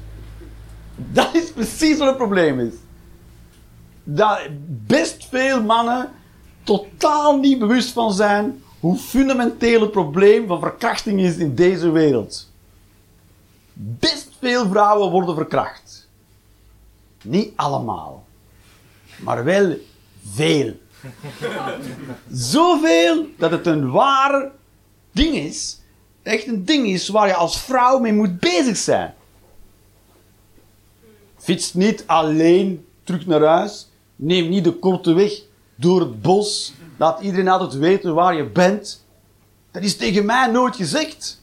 B: Dat is precies wat het probleem is dat best veel mannen totaal niet bewust van zijn hoe fundamenteel het probleem van verkrachting is in deze wereld. Best veel vrouwen worden verkracht. Niet allemaal, maar wel veel. Zoveel dat het een waar ding is, echt een ding is waar je als vrouw mee moet bezig zijn. Fiets niet alleen terug naar huis. Neem niet de korte weg door het bos. Laat iedereen altijd weten waar je bent. Dat is tegen mij nooit gezegd.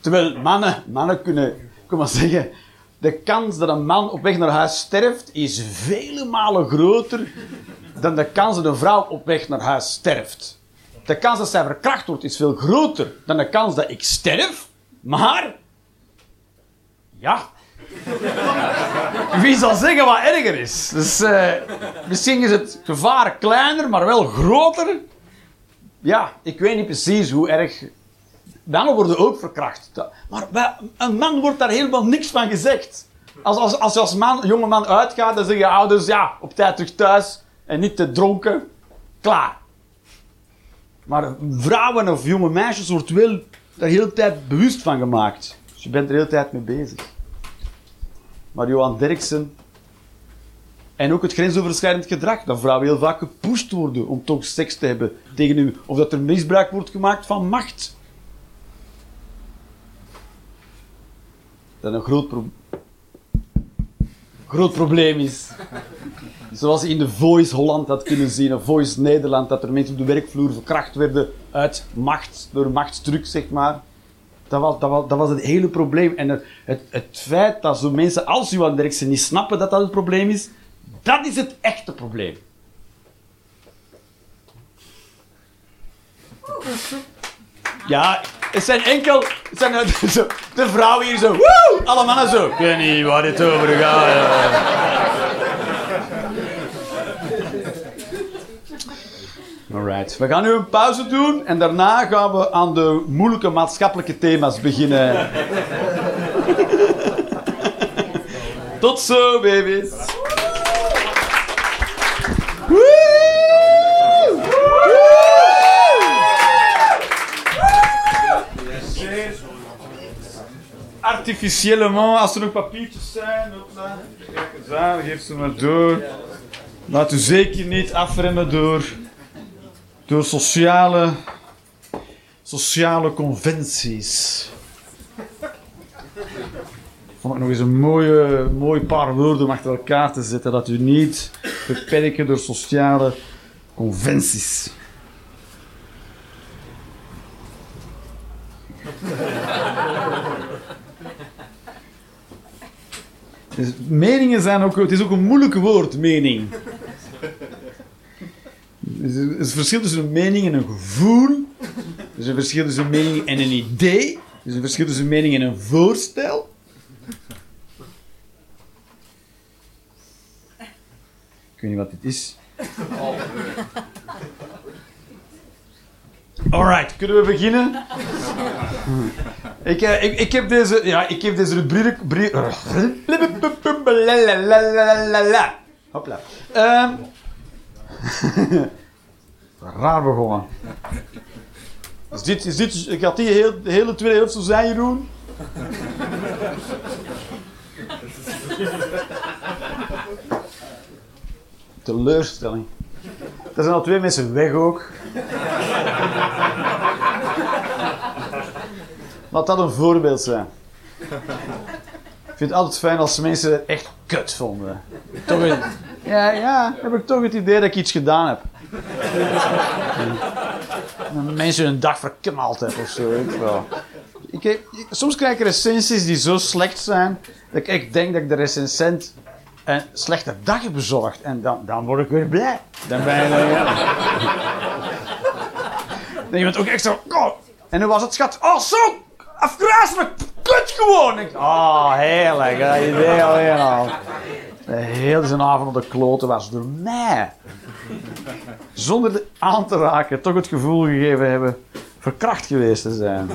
B: Terwijl mannen, mannen kunnen, kom maar zeggen, de kans dat een man op weg naar huis sterft is vele malen groter dan de kans dat een vrouw op weg naar huis sterft. De kans dat zij verkracht wordt is veel groter dan de kans dat ik sterf, maar ja, wie zal zeggen wat erger is? Dus, uh, misschien is het gevaar kleiner, maar wel groter. Ja, ik weet niet precies hoe erg. Mannen worden ook verkracht. Maar bij een man wordt daar helemaal niks van gezegd. Als, als, als je als man, jonge man uitgaat, dan zeggen je ouders: ja, op tijd terug thuis en niet te dronken. Klaar. Maar vrouwen of jonge meisjes wordt wel daar de hele tijd bewust van gemaakt. Dus je bent er de tijd mee bezig. Maar Johan Derksen en ook het grensoverschrijdend gedrag, dat vrouwen heel vaak gepusht worden om toch seks te hebben tegen u, of dat er misbruik wordt gemaakt van macht. Dat een groot, groot probleem is. Zoals je in de Voice Holland had kunnen zien, of Voice Nederland, dat er mensen op de werkvloer verkracht werden uit macht, door machtsdruk, zeg maar. Dat was, dat, dat was het hele probleem. En het, het, het feit dat zo mensen als Johan Derksen niet snappen dat dat het probleem is, dat is het echte probleem. Ja, het zijn enkel... Zijn zo, de vrouwen hier zo... Woe! Alle mannen zo. Ik weet niet waar dit over gaat. Alright. We gaan nu een pauze doen en daarna gaan we aan de moeilijke maatschappelijke thema's beginnen. Tot zo, baby's. Artificiëlement, als er nog papiertjes zijn, aan, geef ze maar door. Laat u zeker niet afremmen door, door sociale, sociale conventies. Vond ik nog eens een mooie, mooi paar woorden om achter elkaar te zetten. Dat u niet beperken door sociale conventies. Dus meningen zijn ook... Het is ook een moeilijk woord, mening. Is een verschil tussen een mening en een gevoel. Er is een verschil tussen een mening en een idee. Er is een verschil tussen een mening en een voorstel. Ik weet niet wat dit is. Alright, kunnen we beginnen? Ik, eh, ik, ik, heb deze, ja, ik heb deze rubriek... Hopla. Ehm. Raar begonnen. Is dit, is dit, ik had die heel, de hele tweede helft zo zijn, Jeroen. Teleurstelling. Er zijn al twee mensen weg ook. Laat dat een voorbeeld zijn. Ik vind het altijd fijn als mensen het echt kut vonden. Toch een, ja, ja, heb ik toch het idee dat ik iets gedaan heb. Mensen hun dag verknald hebben of zo. Ik heb- soms krijg ik recensies die zo slecht zijn dat ik denk dat ik de recensent een slechte dag heb bezorgd. En dan, dan word ik weer blij. Dan ben je. dan, ja. Dan je bent ook echt zo. En hoe was het, schat? Oh, zo afgrijzelijk. Kut gewoon. Ik, oh, heerlijk. Dat idee al. Hele zijn avond op de kloten was door mij. Zonder aan te raken, toch het gevoel gegeven hebben verkracht geweest te zijn.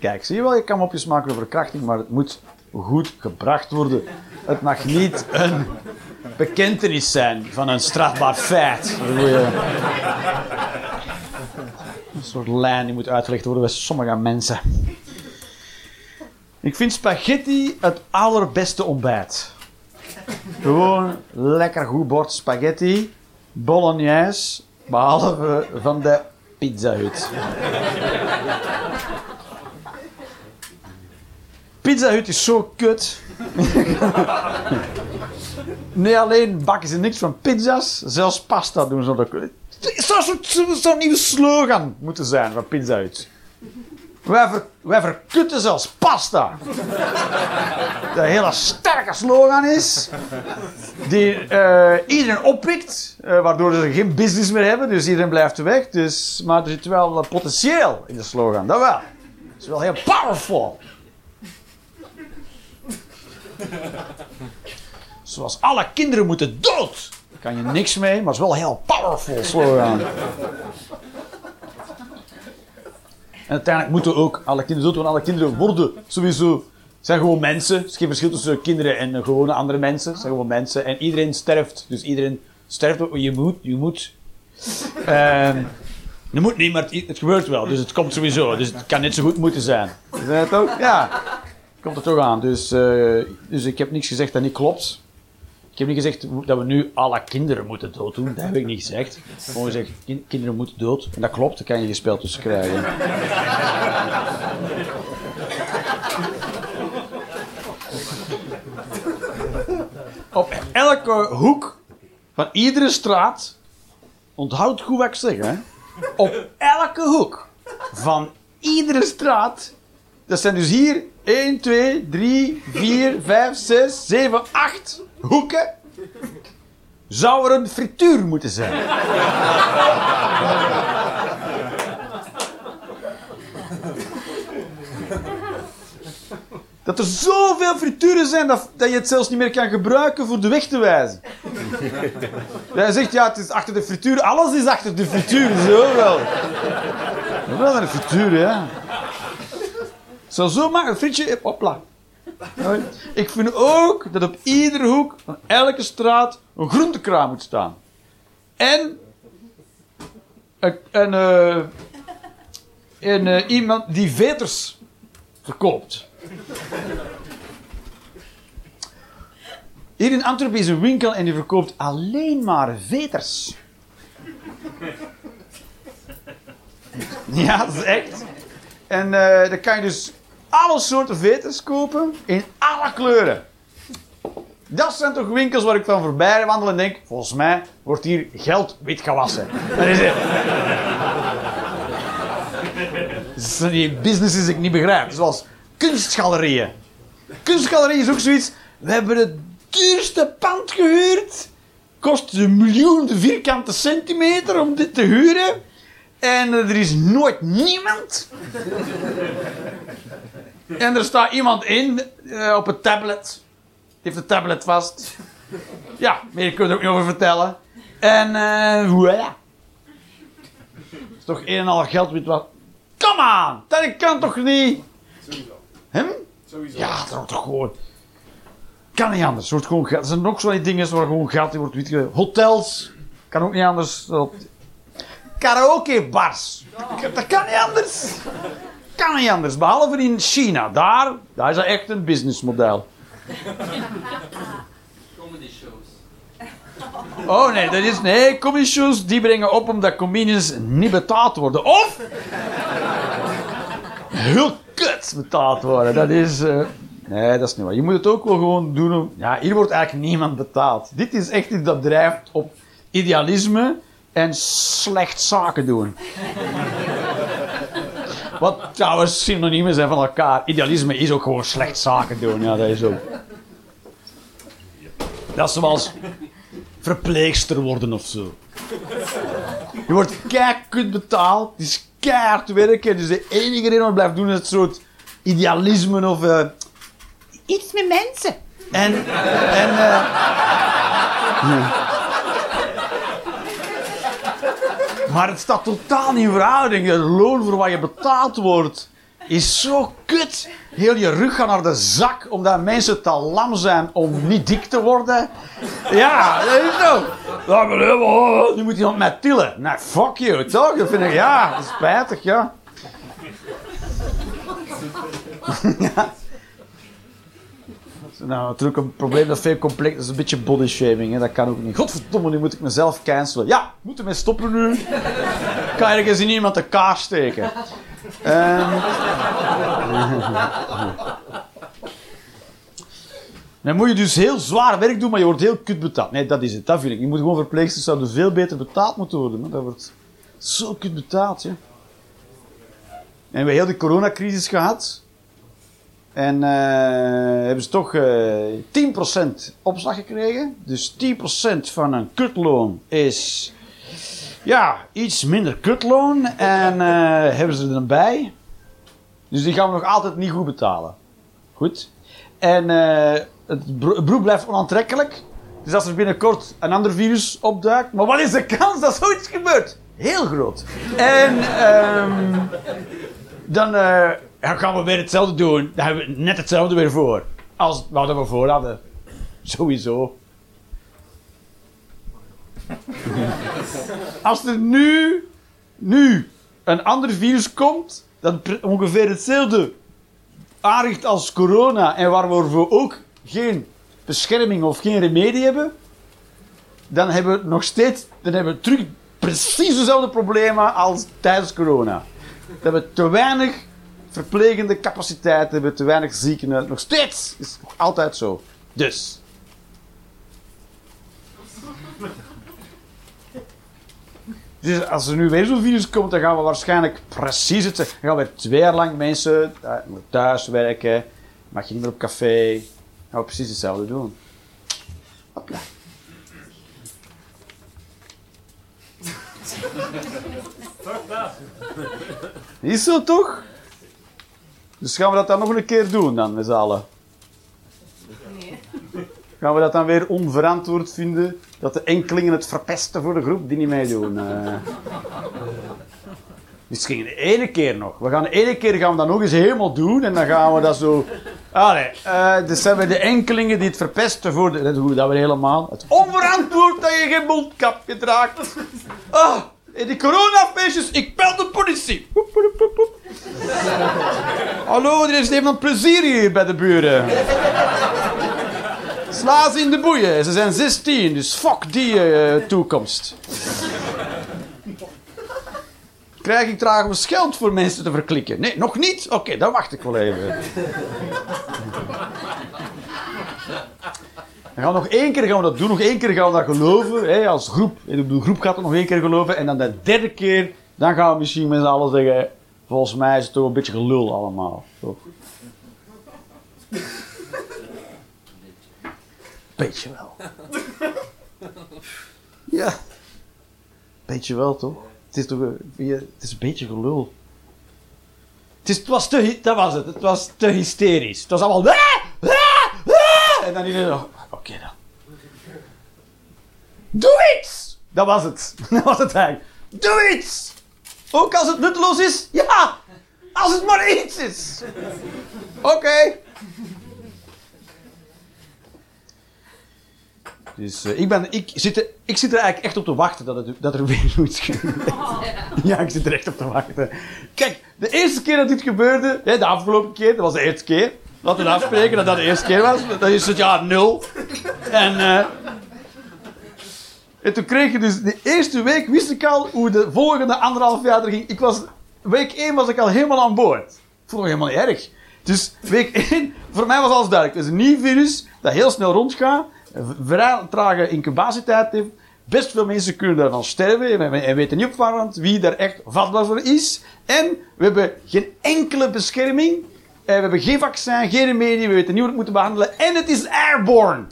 B: Kijk, zie je wel, je kan mopjes maken over verkrachting, maar het moet goed gebracht worden. Het mag niet een bekentenis zijn van een strafbaar feit. Je- Een soort lijn die moet uitgelegd worden bij sommige mensen. Ik vind spaghetti het allerbeste ontbijt. Gewoon lekker goed bord spaghetti, bolognese, behalve van de pizzahut. Pizzahut is zo kut. Nee, alleen bakken ze niks van pizza's, zelfs pasta doen ze ook. Het zou zo'n nieuwe slogan moeten zijn van Pizza Hut. Wij, ver, verkutten zelfs pasta. Dat een hele sterke slogan is. Die eh, iedereen oppikt, eh, waardoor ze geen business meer hebben. Dus iedereen blijft weg. Dus, maar er zit wel potentieel in de slogan, dat wel. Het is wel heel powerful. Zoals alle kinderen moeten dood. Daar kan je niks mee, maar het is wel heel powerful slogan. En uiteindelijk moeten ook alle kinderen dood, alle kinderen worden sowieso zijn gewoon mensen. Er is geen verschil tussen kinderen en gewone andere mensen. Het zijn gewoon mensen. En iedereen sterft. Dus iedereen sterft. Je moet, je moet. Ehm, je moet niet, maar het, gebeurt wel. Dus het komt sowieso. Dus het kan net zo goed moeten zijn. Is dat ook? Ja. Komt er toch aan. Dus, eh, dus ik heb niks gezegd dat niet klopt. Ik heb niet gezegd dat we nu alle kinderen moeten dood doen. Dat heb ik niet gezegd. Gewoon gezegd, kin- kinderen moeten dood. En dat klopt, daar kan je geen spel tussen krijgen. Op elke hoek van iedere straat, onthoud goed wat ik zeg, hè. Op elke hoek van iedere straat, dat zijn dus hier 1, 2, 3, 4, 5, 6, 7, 8 hoeken, zou er een frituur moeten zijn. Dat er zoveel frituren zijn dat, dat je het zelfs niet meer kan gebruiken voor de weg te wijzen. Zegt, ja, het is achter de frituur. Alles is achter de frituur, zo wel. Wel een frituur, ja. Zo zo maken, een frietje, hopla. Ik vind ook dat op iedere hoek van elke straat een groentekraam moet staan. En, en, eh, eh, iemand die veters verkoopt. Hier in Antwerpen is een winkel en die verkoopt alleen maar veters. Ja, dat is echt. En eh dan kan je dus alle soorten veters kopen in alle kleuren. Dat zijn toch winkels waar ik van voorbij wandel en denk: volgens mij wordt hier geld wit gewassen. Dat is het. Dat zijn die businesses die ik niet begrijp. Zoals kunstgalerieën. Kunstgalerie is ook zoiets. We hebben het duurste pand gehuurd. Kost een miljoen vierkante centimeter om dit te huren. En er is nooit niemand. En er staat iemand in eh, op een tablet. Die heeft een tablet vast. Ja, meer kun je er ook niet over vertellen. En eh voilà. Dat is toch een en al geld wit wat. Come on! Dat kan toch niet?
C: Sowieso.
B: Hem?
C: Sowieso.
B: Ja, dat wordt toch gewoon. Kan niet anders. Er, wordt gewoon geld. er zijn ook zo'n dingen waar gewoon geld in wordt. Hotels. Kan ook niet anders. Karaokebars. Dat kan niet anders. Kan niet anders. Behalve in China. Daar, daar is dat echt een businessmodel.
E: Comedy shows.
B: Oh nee, dat is. Nee, comedy shows die brengen op omdat comedians niet betaald worden. Of. heel kut betaald worden. Dat is. eh, nee, dat is niet waar. Je moet het ook wel gewoon doen. Om, ja, hier wordt eigenlijk niemand betaald. Dit is echt iets dat drijft op idealisme en slecht zaken doen. Wat trouwens synoniemen zijn van elkaar. Idealisme is ook gewoon slecht zaken doen. Ja, dat is ook. Dat is zoals verpleegster worden of zo. Je wordt keihard betaald. Het is keihard werken. Dus de enige reden het blijft doen is het soort idealisme of... eh, iets met mensen. En... en ja. Maar het staat totaal niet in verhouding. Het loon voor wat je betaald wordt is zo kut. Heel je rug gaat naar de zak omdat mensen te lam zijn om niet dik te worden. Ja, dat is zo. Ja, maar helemaal, nu moet iemand mij tillen. Nee, fuck you, toch? Dat vind ik, ja, dat is spijtig, ja. ja. Nou, natuurlijk een probleem dat veel complex is. een beetje body shaming, hè. dat kan ook niet. Godverdomme, nu moet ik mezelf cancelen. Ja, moeten we stoppen nu? kan ergens in iemand de kaars steken. Ehm. Dan moet je dus heel zwaar werk doen, maar je wordt heel kut betaald. Nee, dat is het. Dat vind ik. Je moet gewoon verpleegsters zouden veel beter betaald moeten worden. Maar dat wordt zo kut betaald, ja. En we hebben heel de coronacrisis gehad. En eh, hebben ze toch eh 10% opslag gekregen. Dus 10% van een kutloon is ja, iets minder kutloon. En eh, hebben ze er dan bij. Dus die gaan we nog altijd niet goed betalen. Goed. En het beroep blijft onaantrekkelijk. Dus als er binnenkort een ander virus opduikt. Maar wat is de kans dat zoiets gebeurt? Heel groot. En ehm, dan eh, gaan we weer hetzelfde doen. Dan hebben we net hetzelfde weer voor. Als wat we voor hadden. Sowieso. Als er nu, nu een ander virus komt, dat ongeveer hetzelfde aanricht als corona en waar we ook geen bescherming of geen remedie hebben, dan hebben we nog steeds, dan hebben we terug precies dezelfde problemen als tijdens corona. We hebben te weinig verplegende capaciteiten, we hebben te weinig ziekenhuizen. Nog steeds is nog altijd zo. Dus. Dus als er nu weer zo'n virus komt, dan gaan we waarschijnlijk precies het. Dan gaan we twee jaar lang mensen eh, thuis werken, mag je niet meer op café. Dan gaan we precies hetzelfde doen. Hopla. Is zo toch? Dus gaan we dat dan nog een keer doen dan met z'n allen? Gaan we dat dan weer onverantwoord vinden? Dat de enkelingen het verpesten voor de groep die niet meedoen? eh Misschien de ene keer nog. We gaan de ene keer gaan we dat nog eens helemaal doen en dan gaan we dat zo Allee, eh dus zijn we de enkelingen die het verpesten voor de... Dat doen we dat weer helemaal. Het onverantwoord dat je geen mondkapje draagt. Ah, die coronafeestjes, ik bel de politie. Hallo, er is even een plezier hier bij de buren. Sla ze in de boeien. Ze zijn 16, dus fuck die eh, toekomst. Krijg ik trouwens geld voor mensen te verklikken? Nee, nog niet? Oké, dan wacht ik wel even. We gaan nog één keer gaan we dat doen, nog één keer gaan we dat geloven, hè, als groep. De groep gaat het nog één keer geloven en dan de derde keer, dan gaan we misschien met z'n allen zeggen, volgens mij is het toch een beetje gelul allemaal. Toch? Beetje wel. Ja. Beetje wel, toch? Het is toch een, het is een beetje gelul. Het, is, het was te, dat was het. Het was te hysterisch. Het was allemaal... En dan iedereen... nog, Oké dan. Doe iets! Dat was het. Dat was het eigenlijk. Doe iets! Ook als het nutteloos is? Ja! Als het maar iets is! Oké. Dus eh, ik, ben, ik, zit er, ik zit er eigenlijk echt op te wachten dat, het, dat er weer iets gebeurt. Ja, ik zit er echt op te wachten. Kijk, de eerste keer dat dit gebeurde, hè, de afgelopen keer, dat was de eerste keer. Laten we afspreken dat dat de eerste keer was. Dat is het jaar nul. En, eh, en toen kreeg je dus de eerste week, wist ik al hoe de volgende anderhalf jaar er ging. Ik was, week 1 was ik al helemaal aan boord. Ik vond het helemaal niet erg. Dus week 1, voor mij was alles duidelijk. Het is een nieuw virus dat heel snel rondgaat, een vrij trage incubatietijd heeft. Best veel mensen kunnen daarvan sterven en we- en weten niet op wie daar echt vatbaar voor is. En we hebben geen enkele bescherming. Eh, We hebben geen vaccin, geen remedie, we weten niet hoe we het moeten behandelen. En het is airborne.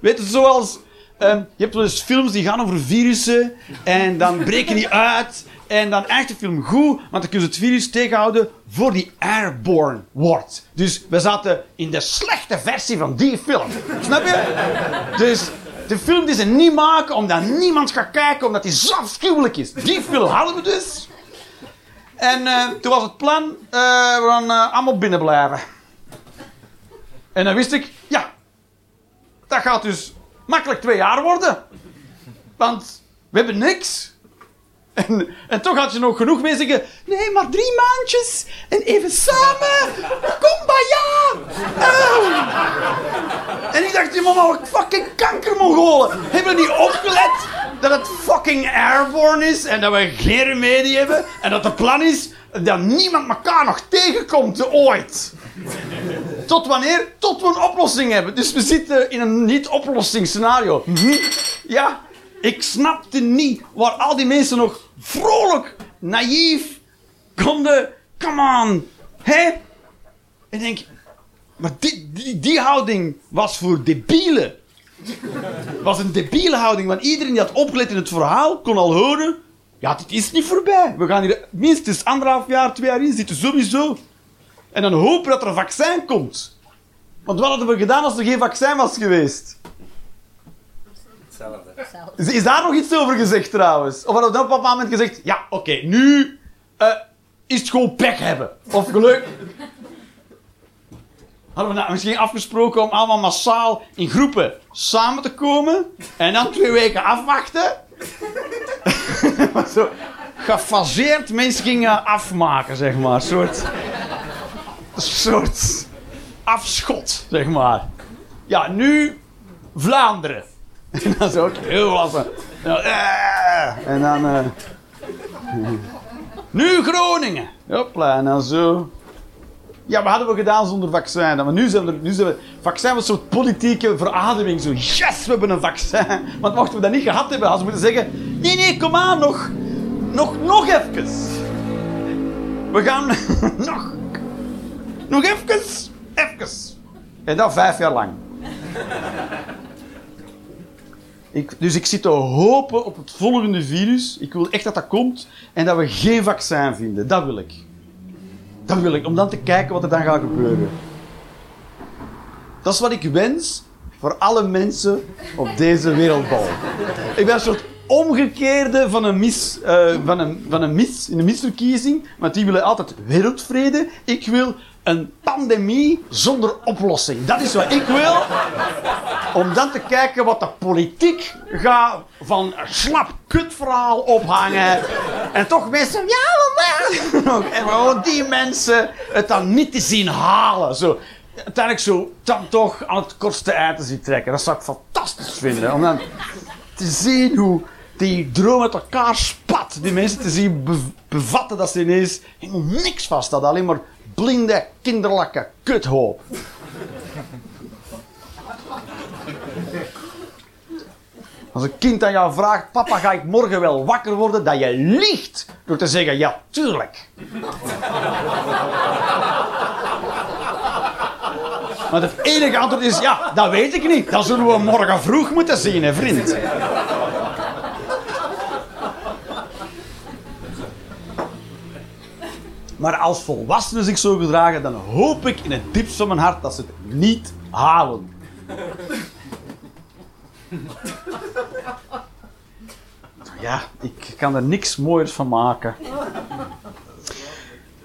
B: Weet je, zoals... ehm, je hebt wel eens films die gaan over virussen en dan breken die uit. En dan echt de film goed, want dan kunnen ze het virus tegenhouden voor die airborne wordt. Dus we zaten in de slechte versie van die film. Snap je? Dus de film die ze niet maken omdat niemand gaat kijken, omdat die zo afschuwelijk is. Die film hadden we dus. En eh, toen was het plan, eh, we gaan eh, allemaal binnen blijven. En dan wist ik, ja, dat gaat dus makkelijk twee jaar worden. Want we hebben niks. En, en toch had je nog genoeg mensen zeggen, nee, maar drie maandjes en even samen. Kumbaya. Oh. En ik dacht, die mama, fucking kankermongolen. Hebben niet opgelet dat het fucking airborne is en dat we geen remedie hebben en dat het plan is dat niemand elkaar nog tegenkomt ooit. Tot wanneer? Tot we een oplossing hebben. Dus we zitten in een niet-oplossingsscenario. Ja, ik snapte niet waar al die mensen nog vrolijk, naïef konden. Come on. Hè? Ik denk, maar die, die, die houding was voor debielen. Was een debiele houding, want iedereen die had opgelet in het verhaal kon al horen. Ja, dit is niet voorbij. We gaan hier minstens anderhalf jaar, twee jaar in zitten, sowieso. En dan hopen dat er een vaccin komt. Want wat hadden we gedaan als er geen vaccin was geweest? Is, is daar nog iets over gezegd trouwens? Of hadden we dan op een bepaald moment gezegd: ja, oké, nu eh, is het gewoon pech hebben. Of geluk. Hadden we nou misschien afgesproken om allemaal massaal in groepen samen te komen en dan twee weken afwachten? Zo gefaseerd mensen gingen afmaken, zeg maar. Een soort, soort afschot, zeg maar. Ja, nu Vlaanderen. En dan zo heel. En dan, eh, en dan eh, nu Groningen. Hopla, en dan zo. Ja, wat hadden we gedaan zonder vaccin? Maar nu zijn we, nu zijn we... Vaccin was een soort politieke verademing. Zo, yes, we hebben een vaccin. Want mochten we dat niet gehad hebben, hadden ze moeten zeggen... Nee, nee, kom aan, nog... Nog, nog even. We gaan... nog... Nog even. Even. En dat vijf jaar lang. Ik, dus ik zit te hopen op het volgende virus. Ik wil echt dat dat komt. En dat we geen vaccin vinden. Dat wil ik. Dat wil ik. Om dan te kijken wat er dan gaat gebeuren. Dat is wat ik wens voor alle mensen op deze wereldbal. Ik ben een soort omgekeerde van een mis, eh, van een, van een mis in een misverkiezing. Want die willen altijd wereldvrede. Ik wil een pandemie zonder oplossing. Dat is wat ik wil. Om dan te kijken wat de politiek gaat van een slap kutverhaal ophangen. En toch mensen, ja, maar. En gewoon die mensen het dan niet te zien halen. Zo, uiteindelijk zo dan toch aan het kortste eind te zien trekken. Dat zou ik fantastisch vinden. Om dan te zien hoe die droom uit elkaar spat. Die mensen te zien be- bevatten dat ze ineens helemaal niks vast hadden. Alleen maar blinde, kinderlijke kuthoop. Als een kind aan jou vraagt, papa ga ik morgen wel wakker worden, dat je liegt door te zeggen, ja tuurlijk. Maar het enige antwoord is, ja, dat weet ik niet. Dat zullen we morgen vroeg moeten zien, hè vriend. Maar als volwassenen zich zo gedragen, dan hoop ik in het diepst van mijn hart dat ze het niet halen. Ja, ik kan er niks mooiers van maken.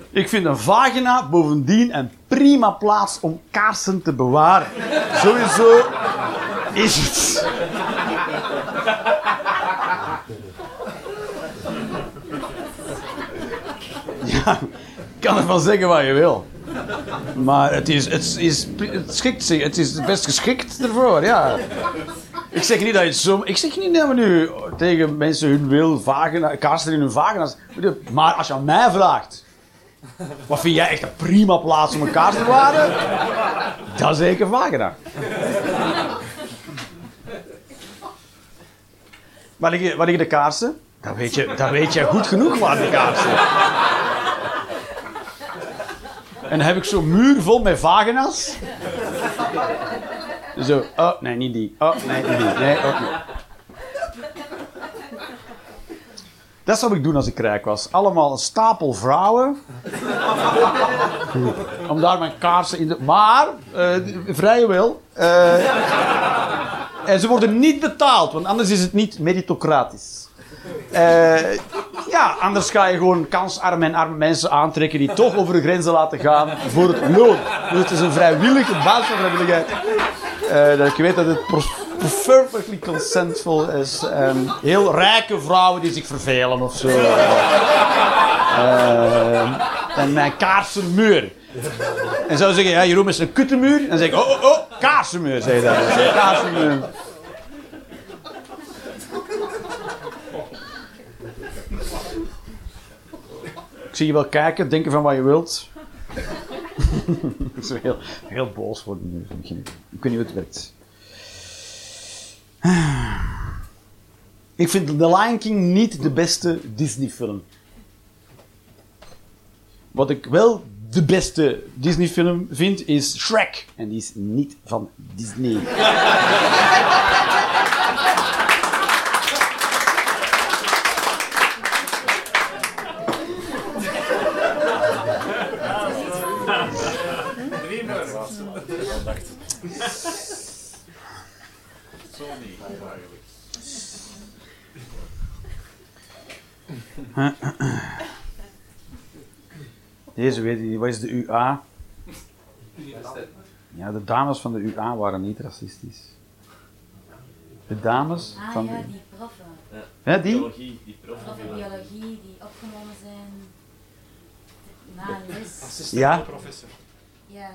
B: Ik vind een vagina bovendien een prima plaats om kaarsen te bewaren. Sowieso is het. Ja, kan ervan zeggen wat je wil. Maar het is, het is, het schikt zich, het is best geschikt ervoor, ja. Ik zeg niet dat je zo... Ik zeg niet dat we nu tegen mensen hun wil vagina, kaarsen in hun vagina's... Maar als je aan mij vraagt... Wat vind jij echt een prima plaats om een kaars te bewaren? Dat zeker vagina. Waar liggen, waar liggen de kaarsen? Dat weet, je, dat weet je goed genoeg waar de kaarsen En dan heb ik zo'n muur vol met vagina's. Zo, oh nee, niet die. Oh nee, niet die. Nee, ook. Dat zou ik doen als ik rijk was. Allemaal een stapel vrouwen. Om daar mijn kaarsen in te... Maar, eh, en ze worden niet betaald, want anders is het niet meritocratisch. Eh, ja, anders ga je gewoon kansarme en arme mensen aantrekken die toch over de grenzen laten gaan voor het loon. Dus het is een vrijwillige basis. Eh, dat ik weet dat het perfectly consentful is. En heel rijke vrouwen die zich vervelen of zo. Eh, en mijn kaarsenmuur. En zou zeggen, ja, Jeroen is een kuttenmuur. En dan zeg ik, oh, oh, oh, kaarsenmuur, zei je dan. Kaarsenmuur. Ik zie je wel kijken, denken van wat je wilt. Ik zou heel, heel boos worden nu. Ik weet niet hoe het werkt. Ik vind The Lion King niet de beste Disney-film. Wat ik wel de beste Disney-film vind, is Shrek. En die is niet van Disney. Deze weet ik niet. Wat is de UA? Ja, de dames van de UA waren niet racistisch. De dames
E: Ah
B: van
E: ja,
B: de...
E: die proffen.
B: Hè, die?
F: Biologie, die prof.
E: Proffen biologie die opgenomen zijn na les.
B: Ja.
D: professor.
E: Ja.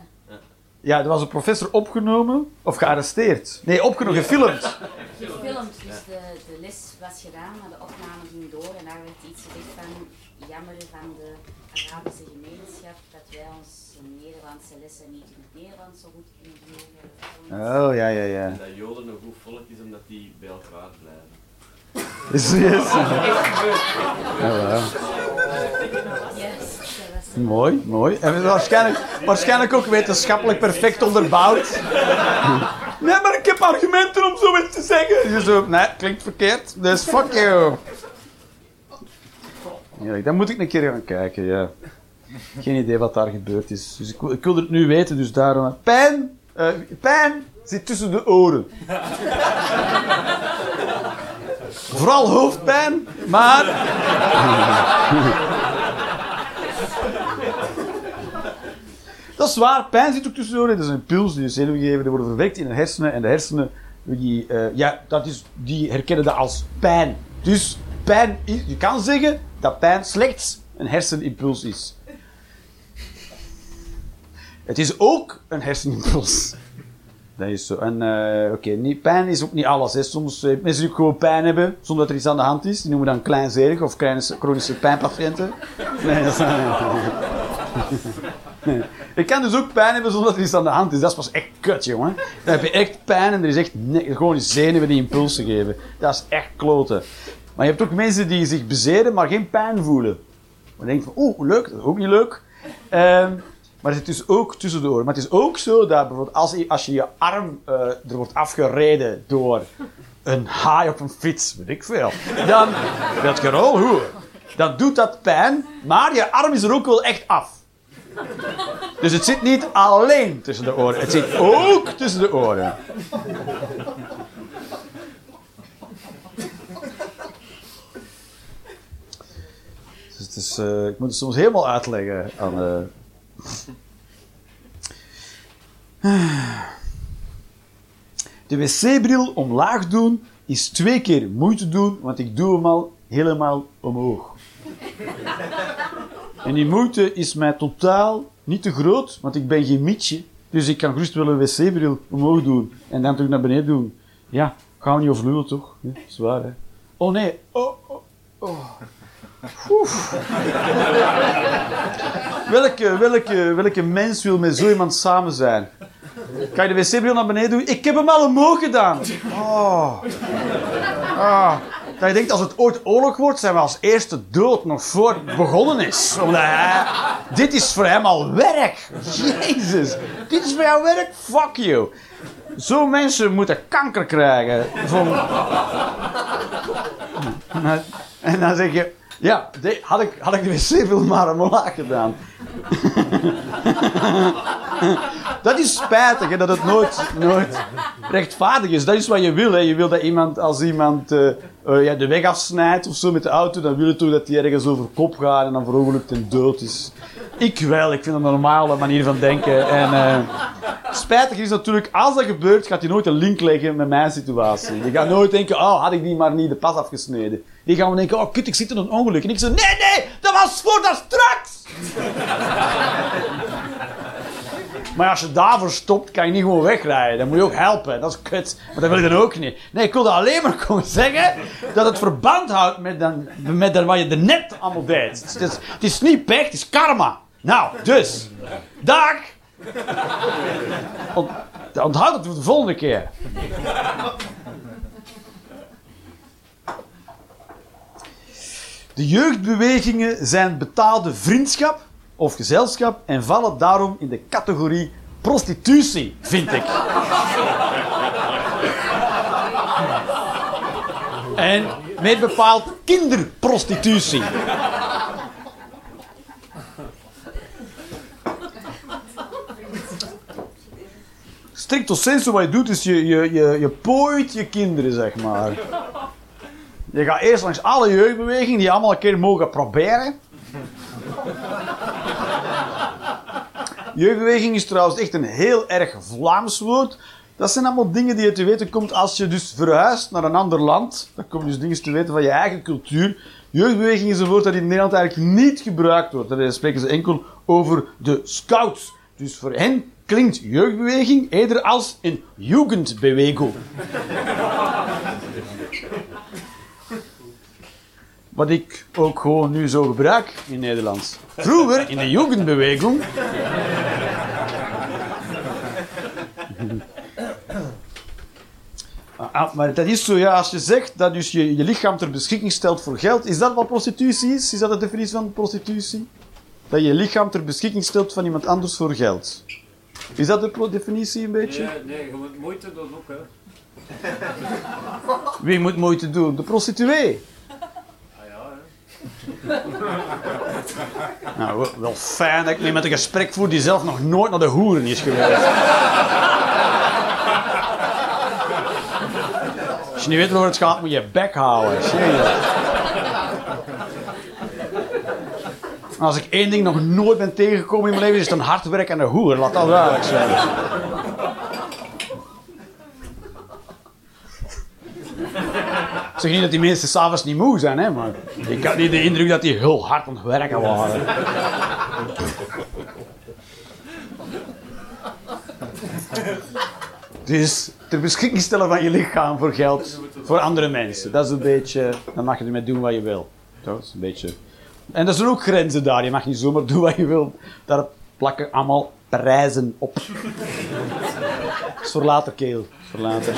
B: Ja, er was een professor opgenomen of gearresteerd. Nee, opgenomen, gefilmd.
E: Gefilmd, dus de, de les was gedaan, maar de opname ging door en daar werd iets gezegd van jammer van de Arabische gemeenschap dat wij onze Nederlandse lessen niet in het Nederlands zo goed kunnen geven.
B: Oh, ja, ja, ja.
F: Dat Joden een goed volk is omdat die bij elkaar blijven.
B: Is yes. Ja, Mooi, mooi. En waarschijnlijk, waarschijnlijk ook wetenschappelijk perfect onderbouwd. Nee, maar ik heb argumenten om zoiets te zeggen. Je zo, nee, klinkt verkeerd. Dus fuck you. Ja, dan moet ik een keer gaan kijken, ja. Geen idee wat daar gebeurd is. Dus ik, ik wil het nu weten, dus daarom... Pijn! eh, pijn zit tussen de oren. Vooral hoofdpijn, maar... Dat is waar, pijn zit ook tussendoor. Dat is een impuls die de zenuwgevende worden verwekt in de hersenen. En de hersenen, die, eh, ja, dat is, die herkennen dat als pijn. Dus pijn je kan zeggen dat pijn slechts een hersenimpuls is. Het is ook een hersenimpuls. Dat is zo. En eh, oké, pijn is ook niet alles. Hè. Soms eh, mensen die gewoon pijn hebben zonder dat er iets aan de hand is, die noemen we dan kleinzerig of chronische, chronische pijnpatiënten. Nee, dat. Ik kan dus ook pijn hebben zonder dat er iets aan de hand is. Dat is pas echt kut, jongen. Dan heb je echt pijn en er is echt gewoon zenuwen die impulsen geven. Dat is echt kloten. Maar je hebt ook mensen die zich bezeren, maar geen pijn voelen. Dan denk je van, oeh, leuk, dat is ook niet leuk. Ehm, maar het dus ook tussendoor. Maar het is ook zo dat bijvoorbeeld als je, als je je arm eh, er wordt afgereden door een haai op een fiets, weet ik veel, dan, dat wel hoe, dan doet dat pijn, maar je arm is er ook wel echt af. Dus het zit niet alleen tussen de oren, het zit ook tussen de oren. Dus het is, eh, ik moet het soms helemaal uitleggen aan. eh. De wc-bril omlaag doen is twee keer moeite doen, want ik doe hem al helemaal omhoog. En die moeite is mij totaal niet te groot, want ik ben geen mietje. Dus ik kan gerust wel een wc-bril omhoog doen en dan terug naar beneden doen. Ja, gaan we niet over toch? Ja, zwaar, hè? Oh nee. Oh, oh, oh. Welke, welke, welke mens wil met zo iemand samen zijn? Kan je de wc-bril naar beneden doen? Ik heb hem al omhoog gedaan. Oh. Ah. Dat je denkt, als het ooit oorlog wordt, zijn we als eerste dood nog voor het begonnen is. Dit is voor hem al werk. Jezus. Dit is voor jou werk? Fuck you. Zo'n mensen moeten kanker krijgen. Van... En dan zeg je... Ja, had, ik, had ik de wc-bril maar omlaag gedaan. Dat is spijtig, hè, dat het nooit, nooit rechtvaardig is. Dat is wat je wil. Hè. Je wil dat iemand, als iemand eh, eh, ja, de weg afsnijdt of zo met de auto, dan wil je toch dat hij ergens over kop gaat en dan verongelukt en dood is. Ik wel, ik vind dat een normale manier van denken. En eh, spijtig is natuurlijk, als dat gebeurt, gaat hij nooit een link leggen met mijn situatie. Je gaat nooit denken, oh, had ik die maar niet de pas afgesneden. Die gaan we denken, oh kut, ik zit in een ongeluk. En ik zeg, nee, nee, dat was voor dat straks! Maar als je daarvoor stopt, kan je niet gewoon wegrijden. Dan moet je ook helpen. Dat is kut. Maar dat wil je dan ook niet. Nee, ik wilde alleen maar komen zeggen dat het verband houdt met, dan, met dan wat je er net allemaal deed. Het is, niet pech, het is karma. Nou, dus. Dag! Ont, onthoud het voor de volgende keer. De jeugdbewegingen zijn betaalde vriendschap of gezelschap en vallen daarom in de categorie prostitutie, vind ik. En meer bepaald kinderprostitutie. Stricto sensu wat je doet is je, je, je, je pooit je kinderen, zeg maar. Je gaat eerst langs alle jeugdbewegingen die allemaal een keer mogen proberen. Jeugdbeweging is trouwens echt een heel erg Vlaams woord. Dat zijn allemaal dingen die je te weten komt als je dus verhuist naar een ander land. Dan kom je dus dingen te weten van je eigen cultuur. Jeugdbeweging is een woord dat in Nederland eigenlijk niet gebruikt wordt. Daar spreken ze enkel over de scouts. Dus voor hen klinkt jeugdbeweging eerder als een Jugendbewegung. Wat ik ook gewoon nu zo gebruik in Nederlands. Vroeger, in de Jugendbewegung... Ah, maar dat is zo, ja, als je zegt dat dus je, je lichaam ter beschikking stelt voor geld, is dat wat prostitutie is? Is dat de definitie van prostitutie? Dat je lichaam ter beschikking stelt van iemand anders voor geld. Is dat de definitie een beetje?
F: Nee, nee, je moet moeite doen ook, hè.
B: Wie moet moeite doen? De prostituee. Nou, wel- fijn dat ik met een gesprek voer die zelf nog nooit naar de hoeren is geweest. Als je niet weet waarover het gaat, moet je bek houden. Als ik één ding nog nooit ben tegengekomen in mijn leven, is het een hard werk en een hoer. Laat dat duidelijk zijn. Ik zeg niet dat die mensen s'avonds niet moe zijn, hè, maar ik had niet de indruk dat die heel hard aan het werken waren. Dus ter beschikking stellen van je lichaam voor geld voor andere mensen. Dat is een beetje, dan mag je ermee doen wat je wil. Dat is een beetje. En er zijn ook grenzen daar. Je mag niet zomaar doen wat je wil. Daar plakken allemaal prijzen op. Dat is voor later, Keel. Voor later.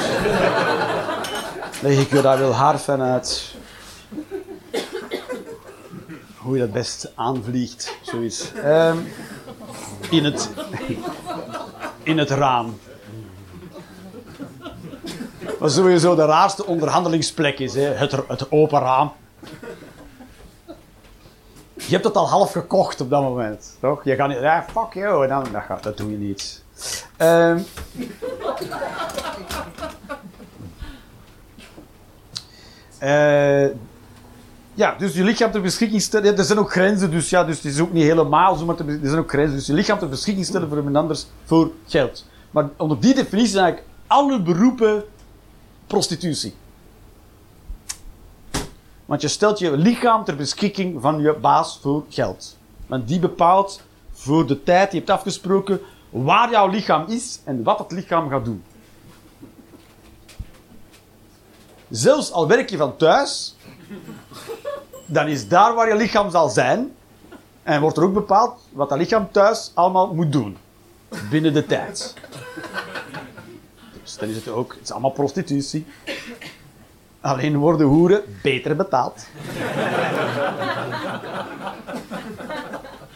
B: Leg ik je daar wel haar van uit. Hoe je dat best aanvliegt, zoiets. Ehm, in, het, in het raam. Wat sowieso de raarste onderhandelingsplek is, hè? Het, het open raam. Je hebt het al half gekocht op dat moment, toch? Je gaat niet, ja, fuck you, dan, dat, gaat, dat doe je niet. Ehm eh, ja, dus je lichaam ter beschikking stellen. Er zijn ook grenzen, dus ja, dus het is ook niet helemaal zo, maar er zijn ook grenzen. Dus je lichaam ter beschikking stellen voor iemand anders voor geld. Maar onder die definitie zijn eigenlijk alle beroepen prostitutie. Want je stelt je lichaam ter beschikking van je baas voor geld. Want die bepaalt voor de tijd die je hebt afgesproken waar jouw lichaam is en wat het lichaam gaat doen. Zelfs al werk je van thuis, dan is daar waar je lichaam zal zijn. En wordt er ook bepaald wat dat lichaam thuis allemaal moet doen. Binnen de tijd. Dus dan is het ook, het is allemaal prostitutie. Alleen worden hoeren beter betaald.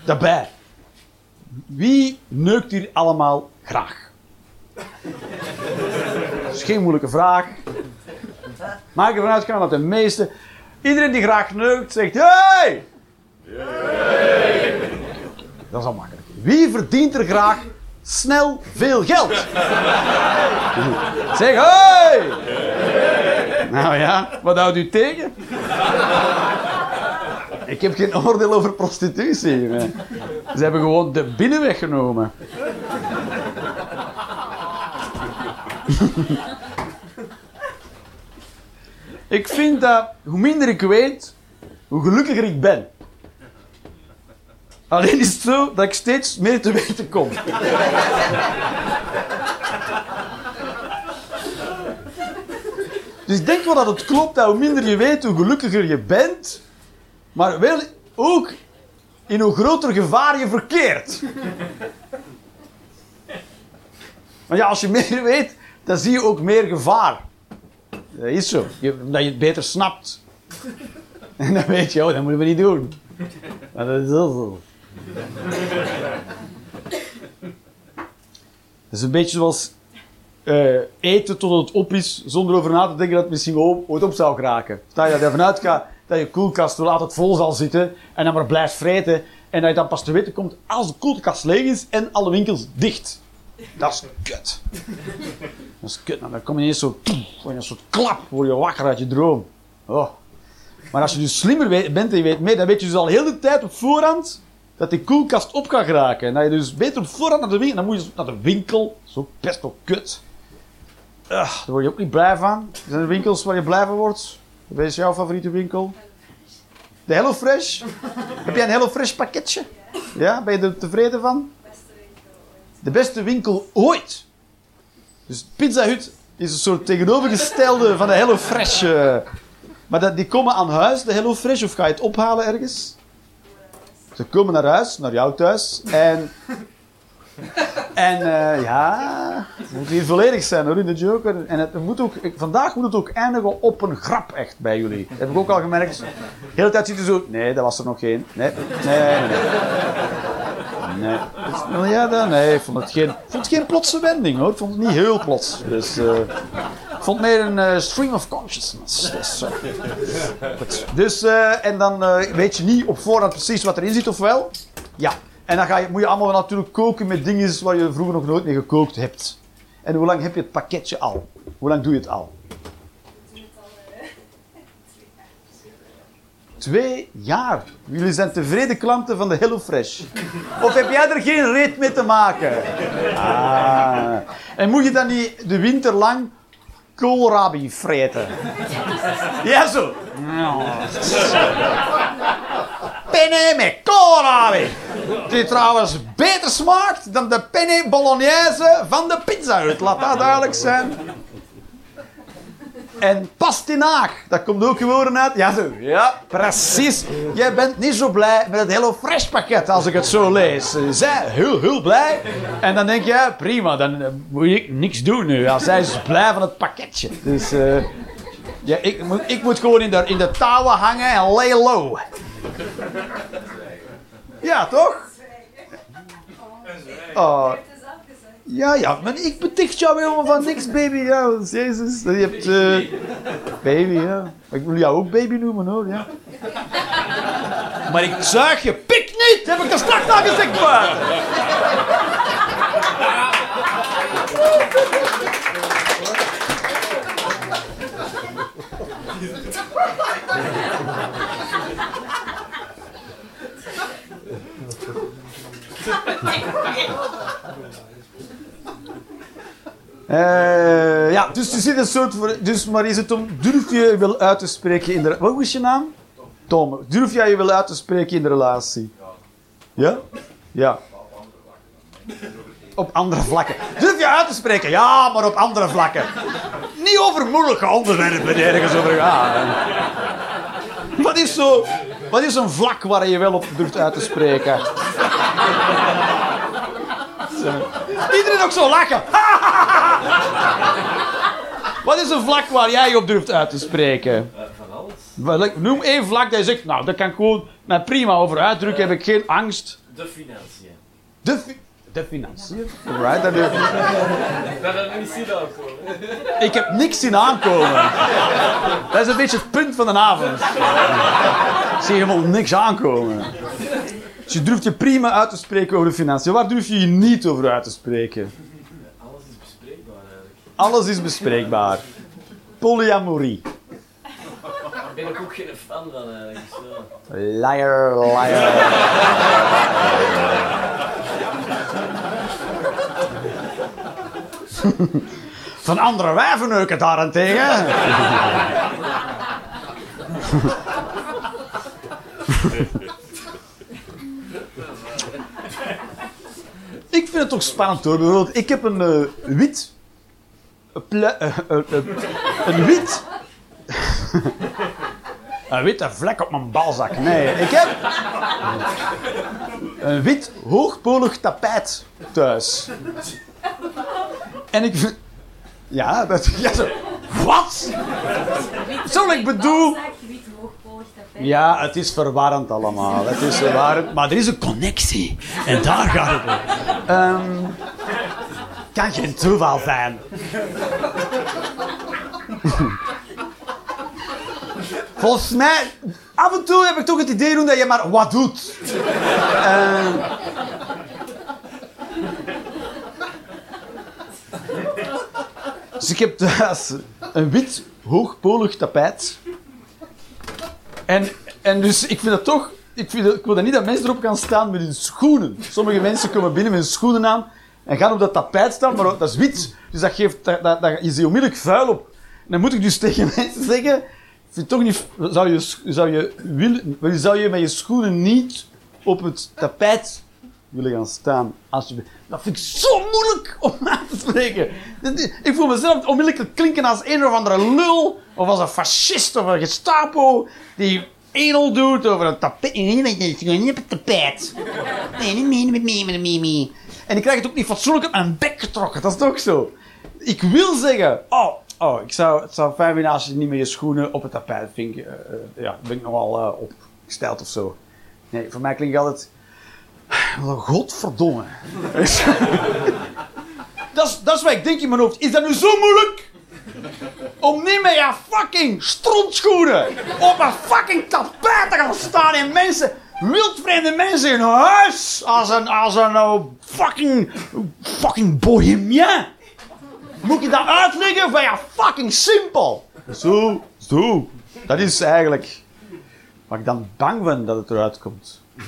B: Daarbij. Wie neukt hier allemaal graag? Dat is geen moeilijke vraag. Maar ik ervan uitgaan dat de meeste... Iedereen die graag neukt, zegt... Hey! Dat is al makkelijk. Wie verdient er graag snel veel geld? zeg, hey! Nou ja, wat houdt u tegen? Ik heb geen oordeel over prostitutie. maar Ze hebben gewoon de binnenweg genomen. Ik vind dat hoe minder ik weet, hoe gelukkiger ik ben. Alleen is het zo dat ik steeds meer te weten kom. Dus ik denk wel dat het klopt dat hoe minder je weet, hoe gelukkiger je bent. Maar wel ook in hoe groter gevaar je verkeert. Maar ja, als je meer weet, dan zie je ook meer gevaar. Dat is zo. Je, omdat je het beter snapt. En dan weet je, oh, dat moeten we niet doen. Maar dat is zo. Dat is een beetje zoals eh, eten tot het op is, zonder over na te denken dat het misschien ooit op zou je dat je ervan uitgaat dat je koelkast wel altijd vol zal zitten en dan maar blijft vreten en dat je dan pas te weten komt als de koelkast leeg is en alle winkels dicht. Dat is kut. Dat is kut. Nou, dan kom je ineens zo, een soort klap, word je wakker uit je droom. Oh. Maar als je dus slimmer bent en je weet meer, dan weet je dus al heel de tijd op voorhand dat die koelkast op kan geraken. En dat je dus beter op voorhand naar de winkel, dan moet je naar de winkel. Zo best wel kut. Ugh, daar word je ook niet blij van. Zijn winkels waar je blij van wordt? Wat is jouw favoriete winkel? De HelloFresh? Heb jij een HelloFresh pakketje? Ja, ben je er tevreden van? De beste winkel ooit. Dus Pizza Hut is een soort tegenovergestelde van de HelloFresh. eh. Maar dat, die komen aan huis, de HelloFresh, of ga je het ophalen ergens? Ze komen naar huis, naar jou thuis. En. En eh, ja, het moet hier volledig zijn hoor, in de Joker. En het moet ook, vandaag moet het ook eindigen op een grap echt bij jullie. Dat heb ik ook al gemerkt. De hele tijd zitten zo. Nee, dat was er nog geen. Nee, nee, nee. nee. Nee. Dus, ja, dan, nee, ik vond het geen, vond het geen plotse wending hoor. Ik vond het niet heel plots. Dus, eh, ik vond het meer een eh, stream of consciousness. Dus, dus eh, en dan weet je niet op voorhand precies wat erin zit, of wel? Ja. En dan ga je, moet je allemaal natuurlijk koken met dingen waar je vroeger nog nooit mee gekookt hebt. En hoe lang heb je het pakketje al? Hoe lang doe je het al? Twee jaar. Jullie zijn tevreden klanten van de HelloFresh. Of heb jij er geen reet mee te maken? Ah. En moet je dan niet de winter lang koolrabi vreten? Ja, zo. Penne met koolrabi. Die trouwens beter smaakt dan de penne bolognese van de pizza. Laat dat duidelijk zijn. En pastinaak, dat komt ook gewoon uit. Ja, zo. Ja, precies. Jij bent niet zo blij met het Hello Fresh pakket als ik het zo lees. Zij heel, heel blij. En dan denk je, prima, dan eh, moet ik niks doen nu. Ja, zij is blij van het pakketje. Dus eh, ja, ik, moet, ik moet gewoon in de, in de touwen hangen en lay low. Ja, toch? Oh. Ja, ja, maar ik beticht jou helemaal van niks, baby. Ja, jezus. Je hebt... eh, baby, ja. Ik wil jou ook baby noemen, hoor, ja. Maar ik zuig je pik niet! Heb ik er straks al gezegd, maar. Eh, ja, dus je zit een soort... Dus, maar is het om... Durf je wel uit te spreken in de... Wat is je naam? Tom. Durf jij je wel uit te spreken in de relatie? Ja? Ja. Op andere vlakken. Durf je uit te spreken? Ja, maar op andere vlakken. Niet over moeilijke onderwerpen ergens over gaan. Wat is zo... Wat is een vlak waar je wel op durft uit te spreken? Zo. Iedereen ook zo lachen. Wat is een vlak waar jij je op durft uit te spreken?
F: Van alles.
B: Noem één vlak dat je zegt, nou, daar kan ik gewoon mij prima over uitdrukken, heb ik geen angst.
F: De financiën.
B: De, fi- de financiën. Right, dat is-
F: Dat heb ik niet zien aankomen.
B: ik heb niks zien aankomen. Dat is een beetje het punt van de avond. Ik zie helemaal niks aankomen. Dus je durft je prima uit te spreken over de financiën. Waar durf je je niet over uit te spreken?
F: Alles is bespreekbaar eigenlijk.
B: Alles is bespreekbaar. Polyamorie.
F: Daar ben ik ook geen fan van eigenlijk. Zo.
B: Liar, liar. Van andere wijvenneuken daarentegen. Ik vind het toch spannend hoor. Bijvoorbeeld, ik heb een eh, wit. Een, ple- eh, eh, eh, een wit. Een witte vlek op mijn balzak. Nee, ik heb een wit hoogpolig tapijt thuis. En ik vind... Ja, dat... Ja, zo. Wat? Zo, ik bedoel... Ja, het is verwarrend allemaal. Het is verwarrend, maar er is een connectie. En daar gaat het om. Ehm, kan geen toeval zijn. Volgens mij, af en toe heb ik toch het idee dat je maar wat doet. Ehm. dus ik heb thuis een wit hoogpolig tapijt. En, en dus ik vind dat toch... Ik, ik wil dat niet dat mensen erop gaan staan met hun schoenen. Sommige mensen komen binnen met hun schoenen aan en gaan op dat tapijt staan, maar dat is wit. Dus dat geeft... Dat, dat, dat die onmiddellijk vuil op. En dan moet ik dus tegen mensen zeggen... Vind toch niet... Zou je, zou je, willen, zou je met je schoenen niet op het tapijt willen gaan staan? Alsjeblieft. Dat vind ik zo moeilijk om aan te spreken. Ik voel mezelf onmiddellijk klinken als een of andere lul. Of als een fascist of een gestapo. Die enel doet over een tapijt. Nee, op tapijt. Nee, niet met mee met mee. En ik krijg het ook niet fatsoenlijk uit mijn bek getrokken. Dat is toch zo? Ik wil zeggen... Oh, oh ik zou, het zou fijn vinden als je niet met je schoenen op het tapijt vindt. eh, eh, ja, ben ik nogal eh, opgesteld of zo. Nee, voor mij klinkt altijd... Godverdomme. dat, is, dat is wat ik denk in mijn hoofd. Is dat nu zo moeilijk? Om niet met je fucking strontschoenen op een fucking tapijt te gaan staan en mensen, wildvreemde mensen in huis als een, als een oh, fucking, fucking bohemien. Moet je dat uitleggen? Van ja, fucking simpel. Zo, zo. Dat is eigenlijk waar ik dan bang ben dat het eruit komt.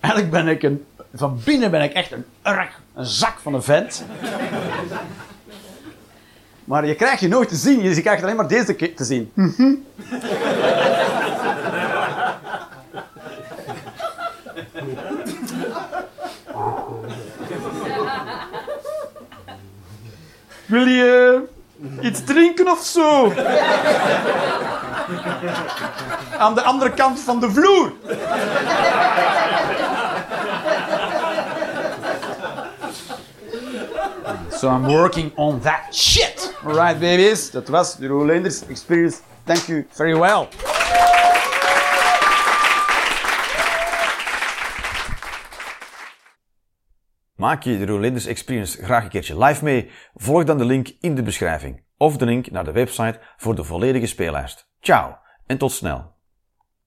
B: Eigenlijk ben ik een, van binnen ben ik echt een urk, een zak van een vent. Maar je krijgt je nooit te zien, je krijgt alleen maar deze keer te zien. Wil je iets drinken of zo? Aan de andere kant van de vloer. So I'm working on that shit. Alright, babies. Dat was de Rolanders Experience. Thank you very well.
A: Maak je de Rolanders Experience graag een keertje live mee? Volg dan de link in de beschrijving of de link naar de website voor de volledige speellijst. Ciao en tot snel.